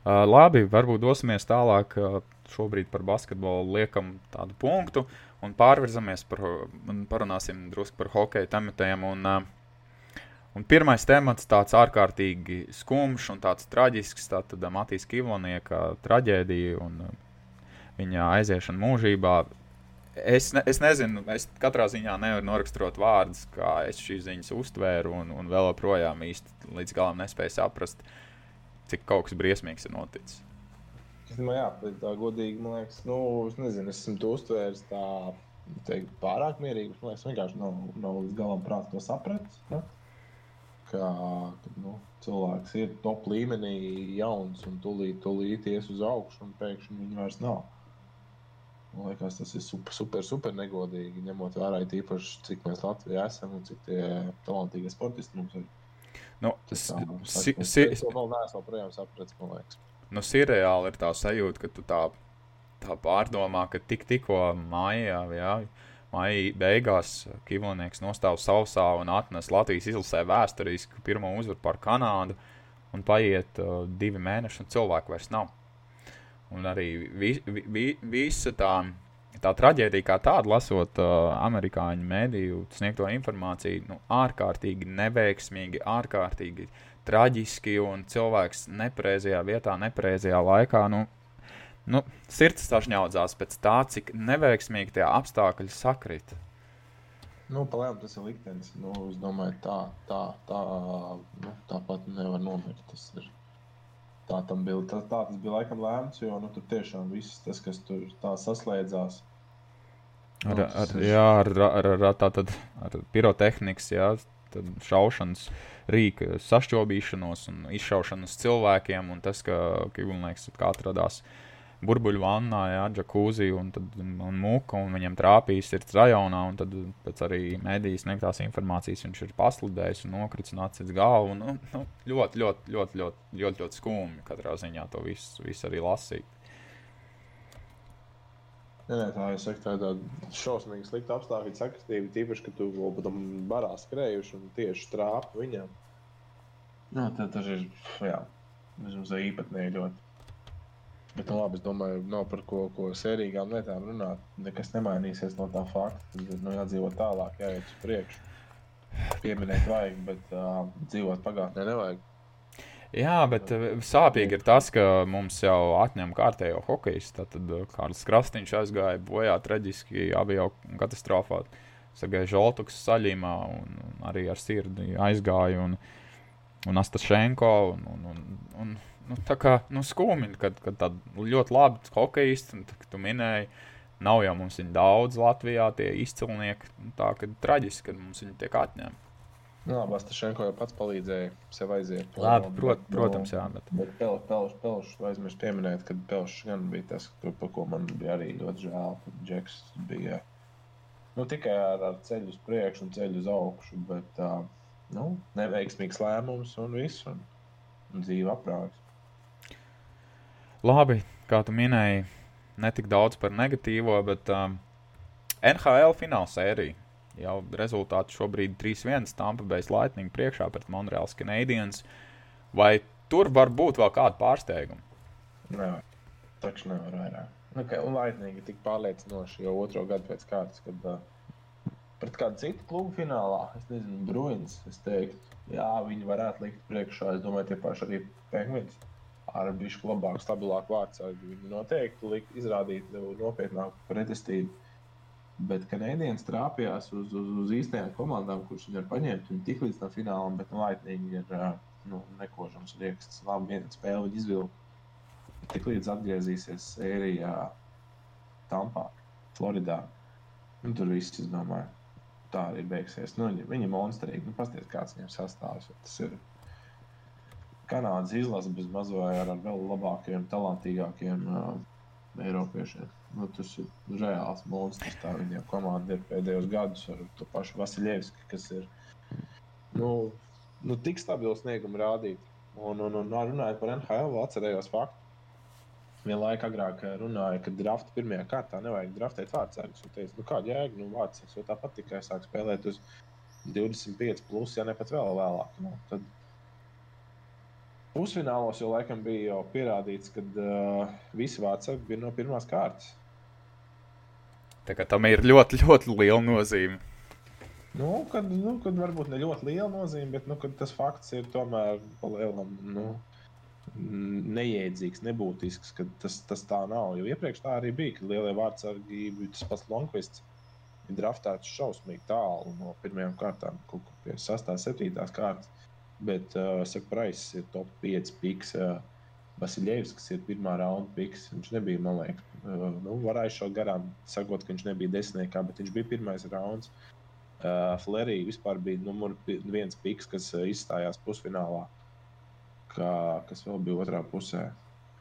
Uh, labi, varbūt dosimies tālāk. Uh, šobrīd par basketbolu liekam tādu punktu un pārvirzamies par, un parunāsim drusku par hokeja tematiem. Un, uh, un pirmais temats tāds ārkārtīgi skumjš un tāds traģisks, tātad Matīs Kivlonieka traģēdija un viņa aiziešana mūžībā. Es, ne, es nezinu, es katrā ziņā nevaru noraksturot vārdus, kā es šīs ziņas uztvēru, un, un vēl joprojām īsti līdz galam nespēju saprast, uh, cik kaut kas briesmīgs ir noticis. Nu, jā, tā godīgi man liekas, nu, es nezinu, es esmu to uztvēris tā teikt, pārāk mierīgi. Man liekas, vienkārši nav, nav līdz galam prātā to sapratis. Ne? Ka nu, cilvēks ir top līmenī, jauns un tūlīt, tūlīt ies uz augšu, un pēkšņi viņa vairs nav. Man liekas, tas ir super, super, super negodīgi, ņemot vērā īpaši, cik mēs Latvijā esam un cik tie talantīgie sportisti mums ir. Nu, si, si, to vēl neesmu projām sapratis, man liekas. nu, sirreāli ir tā sajūta, ka tu tā, tā pārdomā, ka tik, tikko mājā, jā, maija beigās Kivlinieks nostāv sausā un atnes Latvijas izlasē vēsturisku pirmo uzvaru par Kanādu, un paiet uh, divi mēneši, un cilvēku vairs nav. Un arī vi, vi, vi, visa tā, tā traģēdija, kā tāda, lasot uh, amerikāņu mēdīju sniegto informāciju, nu, ārkārtīgi neveiksmīgi, ārkārtīgi traģiski, un cilvēks nepareizajā vietā, nepareizajā laikā. Nu, nu, sirds sašņaudzās pēc tā, cik neveiksmīgi tie apstākļi sakrita. Nu, Palēnām tas ir liktenis. Nu, es domāju, tā, tā, tā nu, tāpat nevar nomirt. Tas ir Tā, bija, tā, tā tas bija laikam lēmts, jo nu, tur tiešām viss tas, kas tur saslēdzās. Ar, nu, ar, jā, ar, ar, ar, tātad, ar pirotehnikas, jā, šaušanas rīku sašķobīšanos un izšaušanas cilvēkiem, un tas, ka Kivulnieks atradās uh, burbuļu vannā, jā, džakūzi un, tad, un mūka, un viņam trāpījis ir rajonā, un tad pēc arī medijas sniegtās informācijas viņš ir pasludējis un nokritis un atcits galvu. Un, nu, nu, ļoti, ļoti, ļoti, ļoti, ļoti, ļoti skumji katrā ziņā to visu, visu arī lasīt. Nē, nē, tā ir saka, tāda šausmīga slikta apstākļa sakritība, tīpaši, ka tu vēl tam barā skrējuši un tieši trāpi viņam. Jā, tā tas ir, jā, vismaz īpatnēji ļoti. Bet, nu, labi, es domāju, nav par ko, ko sērīgām lietām runāt. Nekas nemainīsies no tā fakta. Tad nu, jādzīvot tālāk, jāiet uz priekšu. Pieminēt vajag, bet uh, dzīvot pagātnē nevajag. Jā, bet sāpīgi ir tas, ka mums jau atņem kārtējo hokeju. Tad Kārlis Krastīņš aizgāja bojā traģiski avio katastrofā. Sagāja Žoltuks saļīmā un, un arī ar sirdi aizgāja. Un, un Astašenko. Un, un, un, un, nu, tā kā nu, skumji, kad, kad tādi ļoti labi hokeisti, un tā, tu minēji, nav jau mums viņi daudz Latvijā, tie izcilnieki. Nu, tā kā traģiski, kad mums viņi tiek atņemti. Nu, labi, Astašenko jau pats palīdzēja sev aiziet. Labi, prot, bet, protams, jā. Bet, bet pel, pelš, pelš, aizmirst pieminēt, ka Pelšs gan bija tas, par ko man bija arī ļoti žēl, ka Džeks bija nu, tikai ar, ar ceļu uz priekšu un ceļu uz augšu, bet uh, nu, neveiksmīgs lēmums un viss, un, un dzīve aprāks. Labi, kā tu minēji, ne tik daudz par negatīvo, bet um, NHL fināla sērija. Jau rezultāti šobrīd 3-1 Tampa Bay Lightning priekšā pret Montreal Canadiens. Vai tur var būt vēl kāda pārsteiguma? Nē, taču nevar vairāk. Nu, ir tik pārliecinoši jau otro gadu pēc kārtas, kad uh, pret kādu citu klubu finālā, es nezinu, Bruins, es teiktu, jā, viņi varētu likt priekšā, es domāju, tie paši arī Penguins ar bišķi labāku, stabilāku vārdsargu. Viņi noteikti lik, izrādītu nopietnāku pretestību. Bet kanādienis trāpījās uz, uz, uz īstajām komandām, kuras viņi var paņemt. Viņi tik līdz tam finālam, bet nu, Lightning ir nu, nekožams rieksts. Labi, viena spēle viņi izvilka. Tik līdz atgriezīsies sērijā Tampā, Floridā. Un tur viss, es domāju, tā arī beigsies. Nu, viņi ir monstrīgi. Nu, Pastāstiet, kāds viņiem sastāvs. Tas ir Kanādas izlase bez mazliet ar, vēl labākiem, talantīgākiem uh, Eiropiešiem. Nu, tas ir reāls monstrs. Tā viņiem komanda ir pēdējos gados ar to pašu Vasiljevski, kas ir nu, nu, tik stabils sniegumu rādīt. Un, un, un runājot par NHL, atcerējos faktu. Vienlaika agrāk runāja, ka drafta pirmajā kārtā nevajag draftēt vārdsargus. Viņš teica, nu kāda jēga, nu vārdsargs jau tāpat tikai sāk spēlēt uz 25, plus, ja ne pat vēl vēlāk. Nu, tad Pusfinālos jau laikam bija jau pierādīts, ka uh, visi vārdsargi bija no pirmās kārtas. Tā kā tam ir ļoti, ļoti liela nozīme. Nu, kad, nu, kad varbūt ne ļoti liela nozīme, bet nu, tas fakts ir tomēr palielam. Nu, Neiedzīgs, nebūtisks, tas, tas tā nav. Jo iepriekš tā arī bija, kad lielie vārdsargi bija tas pats Lonkvists. Viņa draftēts šausmīgi tālu no pirmajām kārtām, kaut kur pie 6, 7 kārtas. Bet uh, saku, Price ir top 5 piks. Uh, Vasiljevs, kas ir pirmā raunda piks, viņš nebija, man liekas, uh, nu, varēja šo garām sakot, ka viņš nebija desmitniekā, bet viņš bija pirmais rauns. Uh, Flerija vispār bija numur viens piks, kas uh, izstājās pusfinālā, kā, kas vēl bija otrā pusē.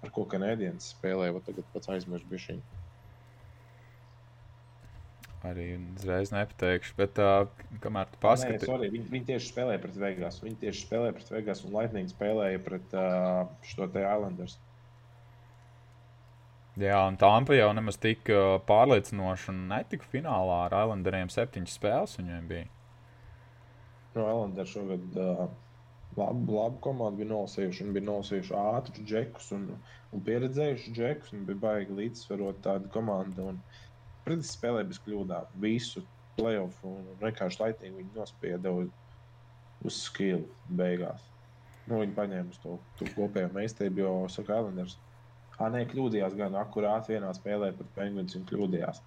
Ar ko kanādienis spēlēja, tagad pats aizmirsu bišķiņu arī uzreiz nepateikšu. Bet, uh, kamēr tu paskaties, Nē, viņi, viņi tieši spēlēja pret Vegas. Viņi tieši spēlēja pret Vegas, un Lightning spēlēja pret uh, šo te Islanders. Jā, un Tampa jau nemaz tik uh, pārliecinoši netika finālā ar Islanderiem. Septiņas spēles viņiem bija. No nu, Islanders šogad uh, labu, labu komandu bija nolasījuši. Viņi bija nolasījuši ātrus džekus un, un pieredzējuši džekus. Viņi bija baigi līdzsvarot tādu komandu. Pretī spēlē bez kļūdām. Visu playoff un vienkārši laitīgi viņi nospieda uz, uz skilu beigās. Nu, viņi paņēma to, to kopējo meistarību, jo Saka Islanders. Ah, nē, kļūdījās gan akurāti vienā spēlē pret Penguins un kļūdījās.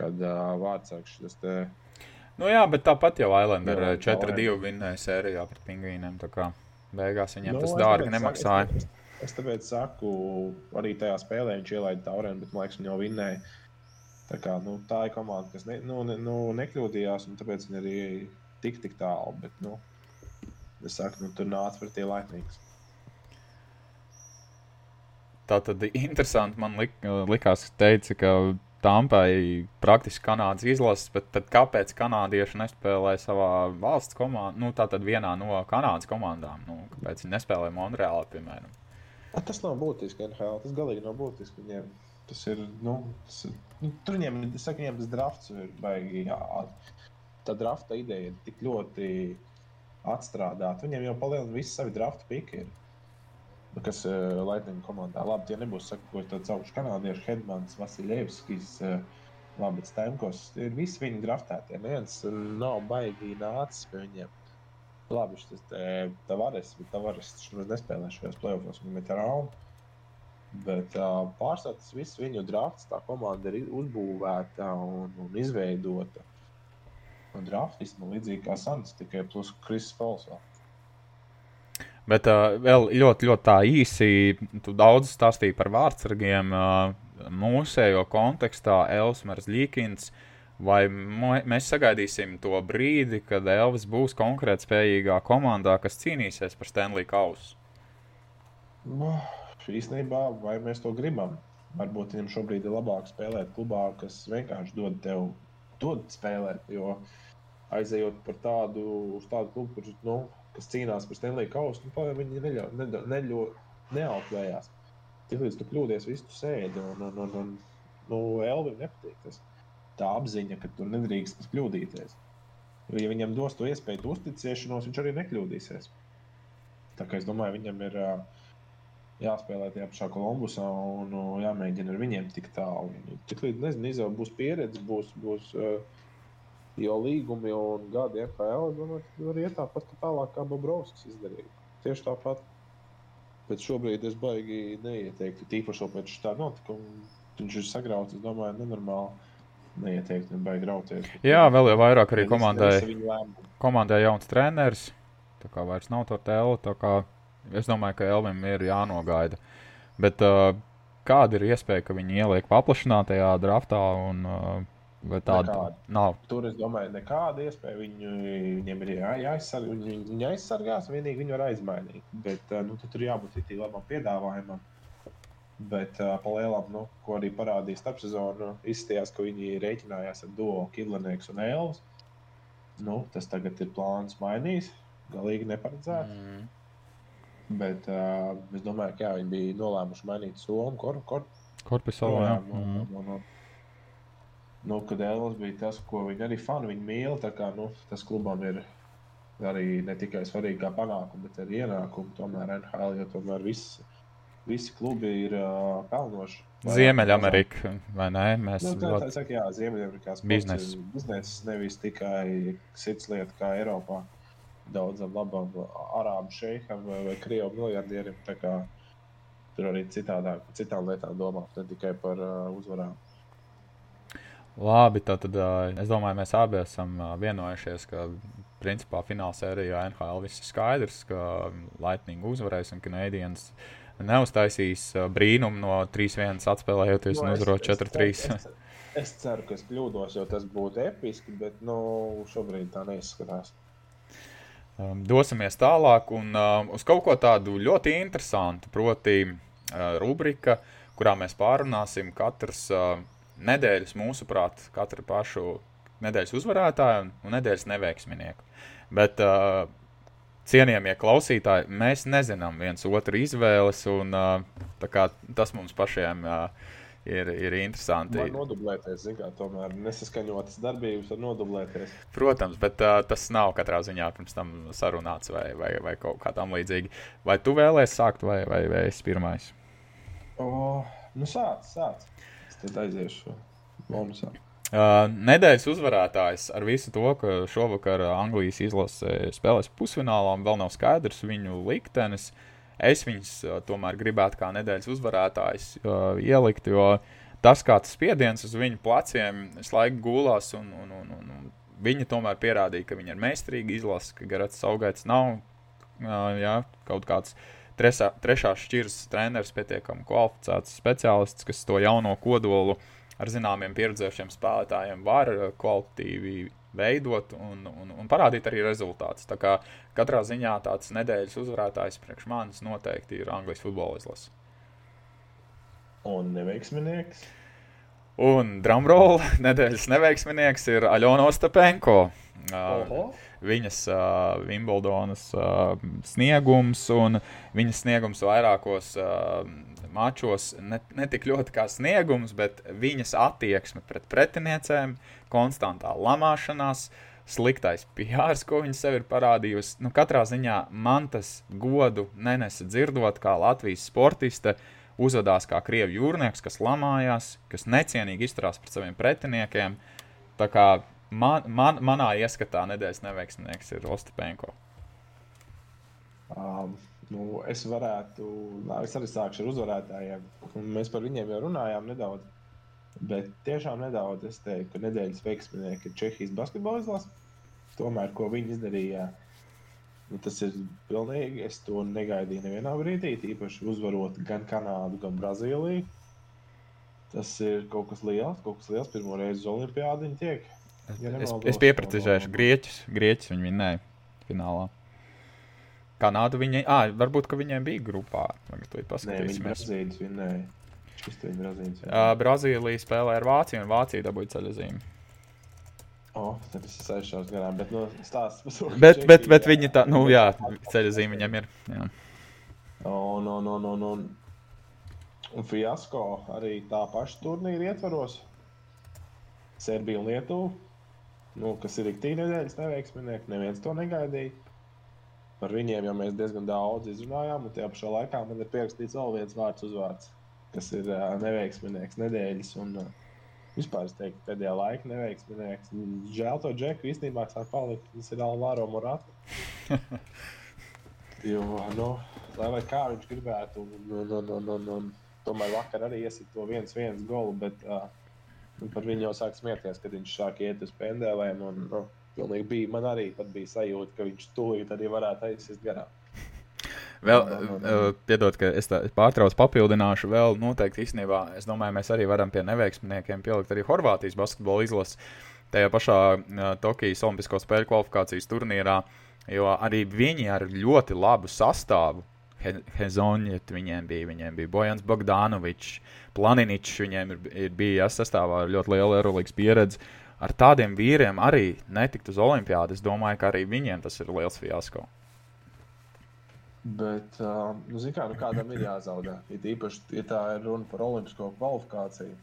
Kad uh, vārdsargs šis te. Nu jā, bet tāpat jau Islanders 4-2 vinnēja sērijā pret Pingvīniem. Tā kā beigās viņiem nu, tas dārgi nemaksāja. Es, es, es tāpēc saku, arī tajā spēlē viņš ielaida taurēnu, bet man liekas, viņi jau vinnēja. Tā, kā, nu, tā ir komanda, kas ne, nu, ne, nu, nekļūdījās, un tāpēc viņi arī tik, tik tālu. Bet, nu, es saku, nu, tur nāca pretī laipnīgs. Tā tad interesanti man lik, likās, teica, ka Tampai praktiski Kanādas izlases, bet tad kāpēc kanādieši nespēlē savā valsts komandā, nu tā tad vienā no Kanādas komandām, nu, kāpēc viņi nespēlē Monreālā, piemēram? A, tas nav būtiski, NHL, tas galīgi nav būtiski viņiem. Tas ir, nu, tas, nu tur viņiem, es saku, viņiem tas drafts ir baigi, jā, tā drafta ideja ir tik ļoti atstrādāta. Viņiem jau palielina visi savi drafta piki. Ir kas uh, eh, Latvijas komandā. Labi, tie nebūs sakot, tāds augsts kanādiešu Hedmans, Vasiljevskis, uh, labi, Stemkos. Ir visi viņi draftētie. Neviens nav baigi nācis pie viņiem. Labi, šis Tavares, bet Tavares taču nespēlē šajos playoffs, viņam ir rauna. Bet uh, pārsvarā tas viss viņu drafts, tā komanda ir uzbūvēta un, un izveidota. Un drafts man līdzīgi kā Sants, tikai plus Kristis. Vēl. Bet uh, vēl ļoti, ļoti tā īsi, tu daudz stāstīji par vārdsargiem. Uh, mūsējo kontekstā Elsmers Līkins. Vai mēs sagaidīsim to brīdi, kad Elvis būs konkurētspējīgā komandā, kas cīnīsies par Stanley Kausu? Nu, īstenībā, vai mēs to gribam? Varbūt viņam šobrīd ir labāk spēlēt klubā, kas vienkārši dod tev dod spēlēt. Jo aizejot par tādu, tādu klubu, kurš nu, kas cīnās par Stanley kausu, nu, viņi neļo, neļo, neļo, neauklējās. Tiklīdz tu kļūdies, visu tu sēdi. Un, un, un, un, nu, Elvim nepatīk tas. Tā apziņa, ka tu nedrīkst kļūdīties. Ja viņam dos to iespēju uzticēšanos, viņš arī nekļūdīsies. Tā kā es domāju, viņam ir uh, jāspēlē tajā pašā Kolumbusā un uh, jāmēģina ar viņiem tik tālu. Tiklīdz, nezinu, izaugs, būs pieredze, būs, būs uh, jo līgumi un gadi FL, domāju, var iet tāpat kā tālāk, kā Bobrovskis izdarīja. Tieši tāpat. Bet šobrīd es baigi neieteiktu, tīpaši pēc tā notikuma. Viņš ir sagrauts, es domāju, nenormāli. Neieteiktu, baigi rauties. Jā, vēl jau vairāk arī komandai. Komandai jauns treneris. Tā kā vairs nav to tēlu. Es domāju, ka Elvim ir jānogaida. Bet uh, kāda ir iespēja, ka viņi ieliek paplašinātajā draftā un uh, Vai tāda nav? Tur es domāju, nekāda iespēja. Viņu, viņiem ir jā, jāaizsargā, viņi, viņi aizsargās, vienīgi viņi var aizmainīt. Bet nu, tur jābūt arī labam piedāvājumam. Bet uh, palielam, nu, ko arī parādīja starpsezonu, izstājās, ka viņi rēķinājās ar duo Kidlanieks un Elvis. Nu, tas tagad ir plāns mainījis, galīgi neparedzēts. Mm. Bet uh, es domāju, ka jā, viņi bija nolēmuši mainīt somu, kor, kor, korpusu. Jā. No, no, no, no nu, kad Elvis bija tas, ko viņi arī fani viņi mīl. Kā, nu, tas klubam ir arī ne tikai svarīgi kā panākumi, bet arī ienākumi. Tomēr NHL, jo tomēr viss, visi klubi ir uh, pelnoši. Ziemeļamerika, vai ne? Mēs nu, tā, tā saka, jā, Ziemeļamerikās biznesa. Bizness nevis tikai sirds lieta kā Eiropā. Daudzam labam arābu šeikam vai, vai krievu miljardierim. Tur arī citādāk, citām lietām domā, ne tikai par uh, uzvarām. Labi, tad es domāju, mēs abi esam vienojušies, ka principā fināla sērijā NHL viss ir skaidrs, ka Lightning uzvarēs un Canadiens neuztaisīs brīnumu no 3-1 atspēlējoties no, un uzvarot 4-3. Es, es, es ceru, ka es kļūdos, jo tas būtu episki, bet nu, šobrīd tā neizskatās. Um, dosimies tālāk un uh, uz kaut ko tādu ļoti interesantu, proti, uh, rubrika, kurā mēs pārunāsim katrs. Uh, nedēļas, mūsuprāt, katru pašu nedēļas uzvarētāju un nedēļas neveiksminieku. Bet, uh, cienījamie klausītāji, mēs nezinām viens otru izvēles, un uh, tas mums pašiem uh, ir, ir interesanti. Var nodublēties, kā tomēr nesaskaņotas darbības var nodublēties. Protams, bet uh, tas nav katrā ziņā pirms tam sarunāts vai, vai, vai kaut kā tam līdzīga. Vai tu vēlēsies sākt, vai, vai, vai es pirmais? O, nu sāc, sāc. Es tad aiziešu bonusā. Uh, nedēļas uzvarētājs ar visu to, ka šovakar Anglijas izlase spēlēs pusfinālā un vēl nav skaidrs viņu liktenis. Es viņus uh, tomēr gribētu kā nedēļas uzvarētājs uh, ielikt, jo tas, kāds spiediens uz viņu pleciem, visu laiku gulās, un, un, un, un, un viņi tomēr pierādīja, ka viņi ir meistarīgi izlase, ka Garats Augaits nav uh, jā, kaut kāds tresā, trešās šķiras treneris, pietiekami kvalificēts speciālists, kas to jauno kodolu uh, ar zināmiem pieredzējušiem spēlētājiem var eh, kvalitatīvi veidot un, un, un parādīt arī rezultātus. Tā kā katrā ziņā tāds nedēļas uzvarētājs priekš manis noteikti ir Anglijas futbola izlase. Un neveiksminieks. Un drumroll nedēļas neveiksminieks ir Aļona Ostapenko. Oho. Viņas uh, Wimbledonas uh, sniegums un viņas sniegums vairākos uh, mačos ne, ne tik ļoti kā sniegums, bet viņas attieksme pret pretiniecēm, konstantā lamāšanās, sliktais pjārs, ko viņa sev ir parādījusi. Nu, katrā ziņā man tas godu nenesa dzirdot, kā Latvijas sportiste uzvedās kā krievu jūrnieks, kas lamājās, kas necienīgi izturās pret saviem pretiniekiem. Tā kā man, man, manā ieskatā nedēļas neveiksminieks ir Ostepenko. Um, Nu, es varētu, nā, es arī sākšu ar uzvarētājiem. Mēs par viņiem jau runājām nedaudz. Bet tiešām nedaudz es teiktu, ka nedēļas veiksminieki ir Čehijas basketbola izlase. Tomēr, ko viņi izdarīja, nu, tas ir pilnīgi. Es to negaidīju nevienā brīdī, īpaši uzvarot gan Kanādu, gan Brazīliju. Tas ir kaut kas liels, kaut kas liels. Pirmo reizi uz Olimpijādu viņi tiek. Ja es, es piepratizēšu Grieķus. Grieķus viņi vinnēja finālā. Kanādu viņai, ah, varbūt, ka viņiem bija grupā. Tagad paskatīsimies. Nē, viņi vinnēja. Uh, Brazīlija spēlē ar Vāciju, un Vācija dabūja ceļojumu. Oh, tad es aizsācu garām, bet no nu, stāsts par to. Bet, bet, bet viņi tā, nu jā, ceļojumu viņam ir. Jā. Un, un, un, un, un, un fiasko arī tā paša turnīra ietvaros. Serbija un Lietuva, nu, kas ir ik tīri nedēļas neveiksminieki, neviens to negaidīja. Par viņiem jau mēs diezgan daudz izrunājām, un tajā pašā laikā man ir pierakstīts vēl viens vārds uzvārds, kas ir uh, neveiksminieks nedēļas. Un, uh, vispār es teiktu, pēdējā laika neveiksminieks. Žēl to džeku īstenībā sāk palikt. Tas ir Alvaro Morata. jo, nu, lai, lai kā viņš gribētu, un, un, un, un, un, un tomēr vakar arī iesit to viens viens golu, bet uh, par viņu jau sāk smieties, kad viņš sāk iet uz pendēlēm. Un, nu, Pilnīgi bija. Man arī bija sajūta, ka viņš tūlīt arī varētu aizsist garām. Vēl, uh, piedod, ka es, pārtraucu, papildināšu. Vēl noteikti īstenībā, es domāju, mēs arī varam pie neveiksminiekiem pielikt arī Horvātijas basketbola izlases tajā pašā uh, Tokijas Olimpisko spēļu kvalifikācijas turnīrā, jo arī viņi ar ļoti labu sastāvu. He, Hezonļet viņiem bija, viņiem bija Bojans Bogdanovičs, Planiničs, viņiem ir, ir bija sastāvā ar ļoti lielu aerolīgas pieredzi. Uh, ar tādiem vīriem arī netikt uz olimpiādu. Es domāju, ka arī viņiem tas ir liels fiasko. Bet, uh, nu, kā, nu, kādam ir jāzaudē. Ir īpaši, ja tā ir runa par olimpisko kvalifikāciju.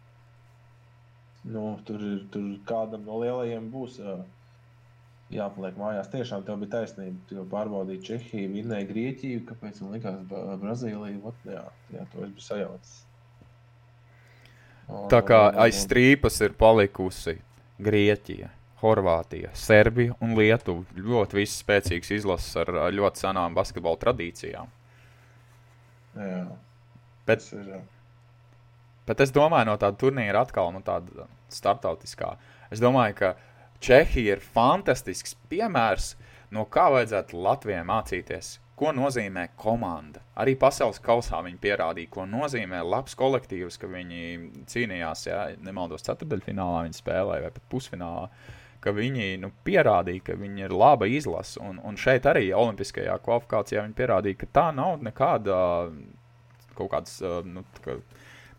Nu, tur, ir, tur kādam no lielajiem būs uh, jāpaliek mājās. Tiešām tev bija taisnība. Tu pārbaudīji Čehiju, vinnēji Grieķiju, kāpēc man likās Brazīliju. Ot, jā, jā, to es biju sajaucis. Tā kā aiz strīpas ir palikusi Grieķija, Horvātija, Serbija un Lietuva. Ļoti visas spēcīgas izlases ar ļoti senām basketbola tradīcijām. Jā, bet, ir, jā. bet es domāju, no tāda turnīra atkal, no tāda startautiskā. Es domāju, ka Čehija ir fantastisks piemērs, no kā vajadzētu Latvijai mācīties ko nozīmē komanda. Arī pasaules kausā viņi pierādīja, ko nozīmē labs kolektīvs, ka viņi cīnījās, ja nemaldos, ceturdaļfinālā viņi spēlēja vai pat pusfinālā. Viņi nu, pierādīja, ka viņi ir laba izlase. Un, un šeit arī Olimpiskajā kvalifikācijā viņi pierādīja, ka tā nav nekāda kaut kādas nu,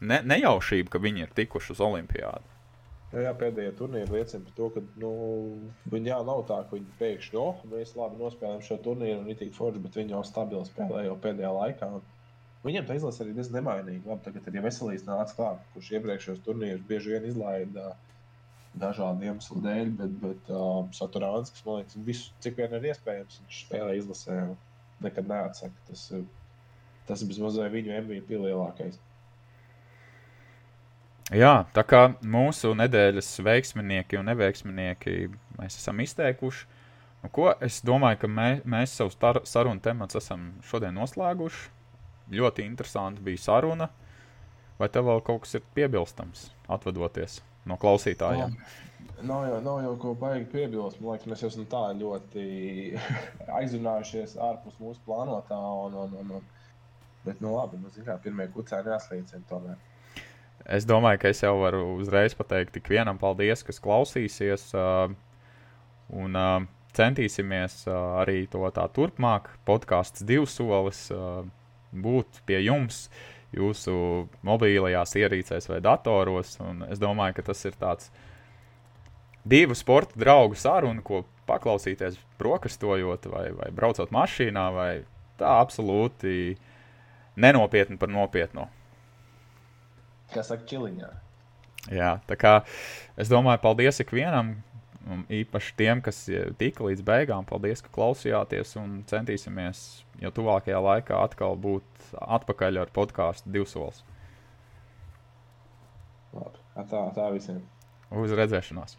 ne, nejaušība, ka viņi ir tikuši uz Olimpiādu. Jā, jā, pēdējā turnīra liecina par to, ka nu, viņi jau nav tā, ka viņi pēkšņi, oh, mēs labi nospēlējām šo turnīru un itī forši, bet viņi jau stabili spēlē jau pēdējā laikā. Viņam tā izlase arī diezgan nemainīga. Labi, tagad ir veselīgs nāca klāt, kurš iepriekšējos turnīrus bieži vien izlaida dažādu iemeslu dēļ, bet, bet uh, Saturāns, kas man liekas, visu, cik vien ir iespējams, viņš spēlē izlasē, nekad neatsaka. Tas, tas ir bezmazliet viņu MVP lielākais. Jā, tā kā mūsu nedēļas veiksminieki un neveiksminieki mēs esam izteikuši. Nu, ko es domāju, ka mē, mēs savu sarunu tematu esam šodien noslēguši. Ļoti interesanti bija saruna. Vai tev vēl kaut kas ir piebilstams, atvadoties no klausītājiem? Oh, nav, jau, nav jau ko baigi piebilst. Man liekas, mēs jau esam tā ļoti aizrunājušies ārpus mūsu plānotā. Un, un, un, un, bet, nu, labi, nu, zinām, pirmie kucēni jāslīdina tomēr. Es domāju, ka es jau varu uzreiz pateikt tik vienam paldies, kas klausīsies. Un centīsimies arī to tā turpmāk. Podkāsts divs solis būt pie jums jūsu mobilajās ierīcēs vai datoros. Un es domāju, ka tas ir tāds divu sporta draugu saruna, ko paklausīties brokastojot vai, vai braucot mašīnā, vai tā absolūti nenopietni par nopietnu kā saka, čiliņā. Jā, tā kā es domāju, paldies ikvienam, īpaši tiem, kas tika līdz beigām. Paldies, ka klausījāties un centīsimies jau tuvākajā laikā atkal būt atpakaļ ar podkāstu divsols. Labi, tā, tā visiem. Uz redzēšanos!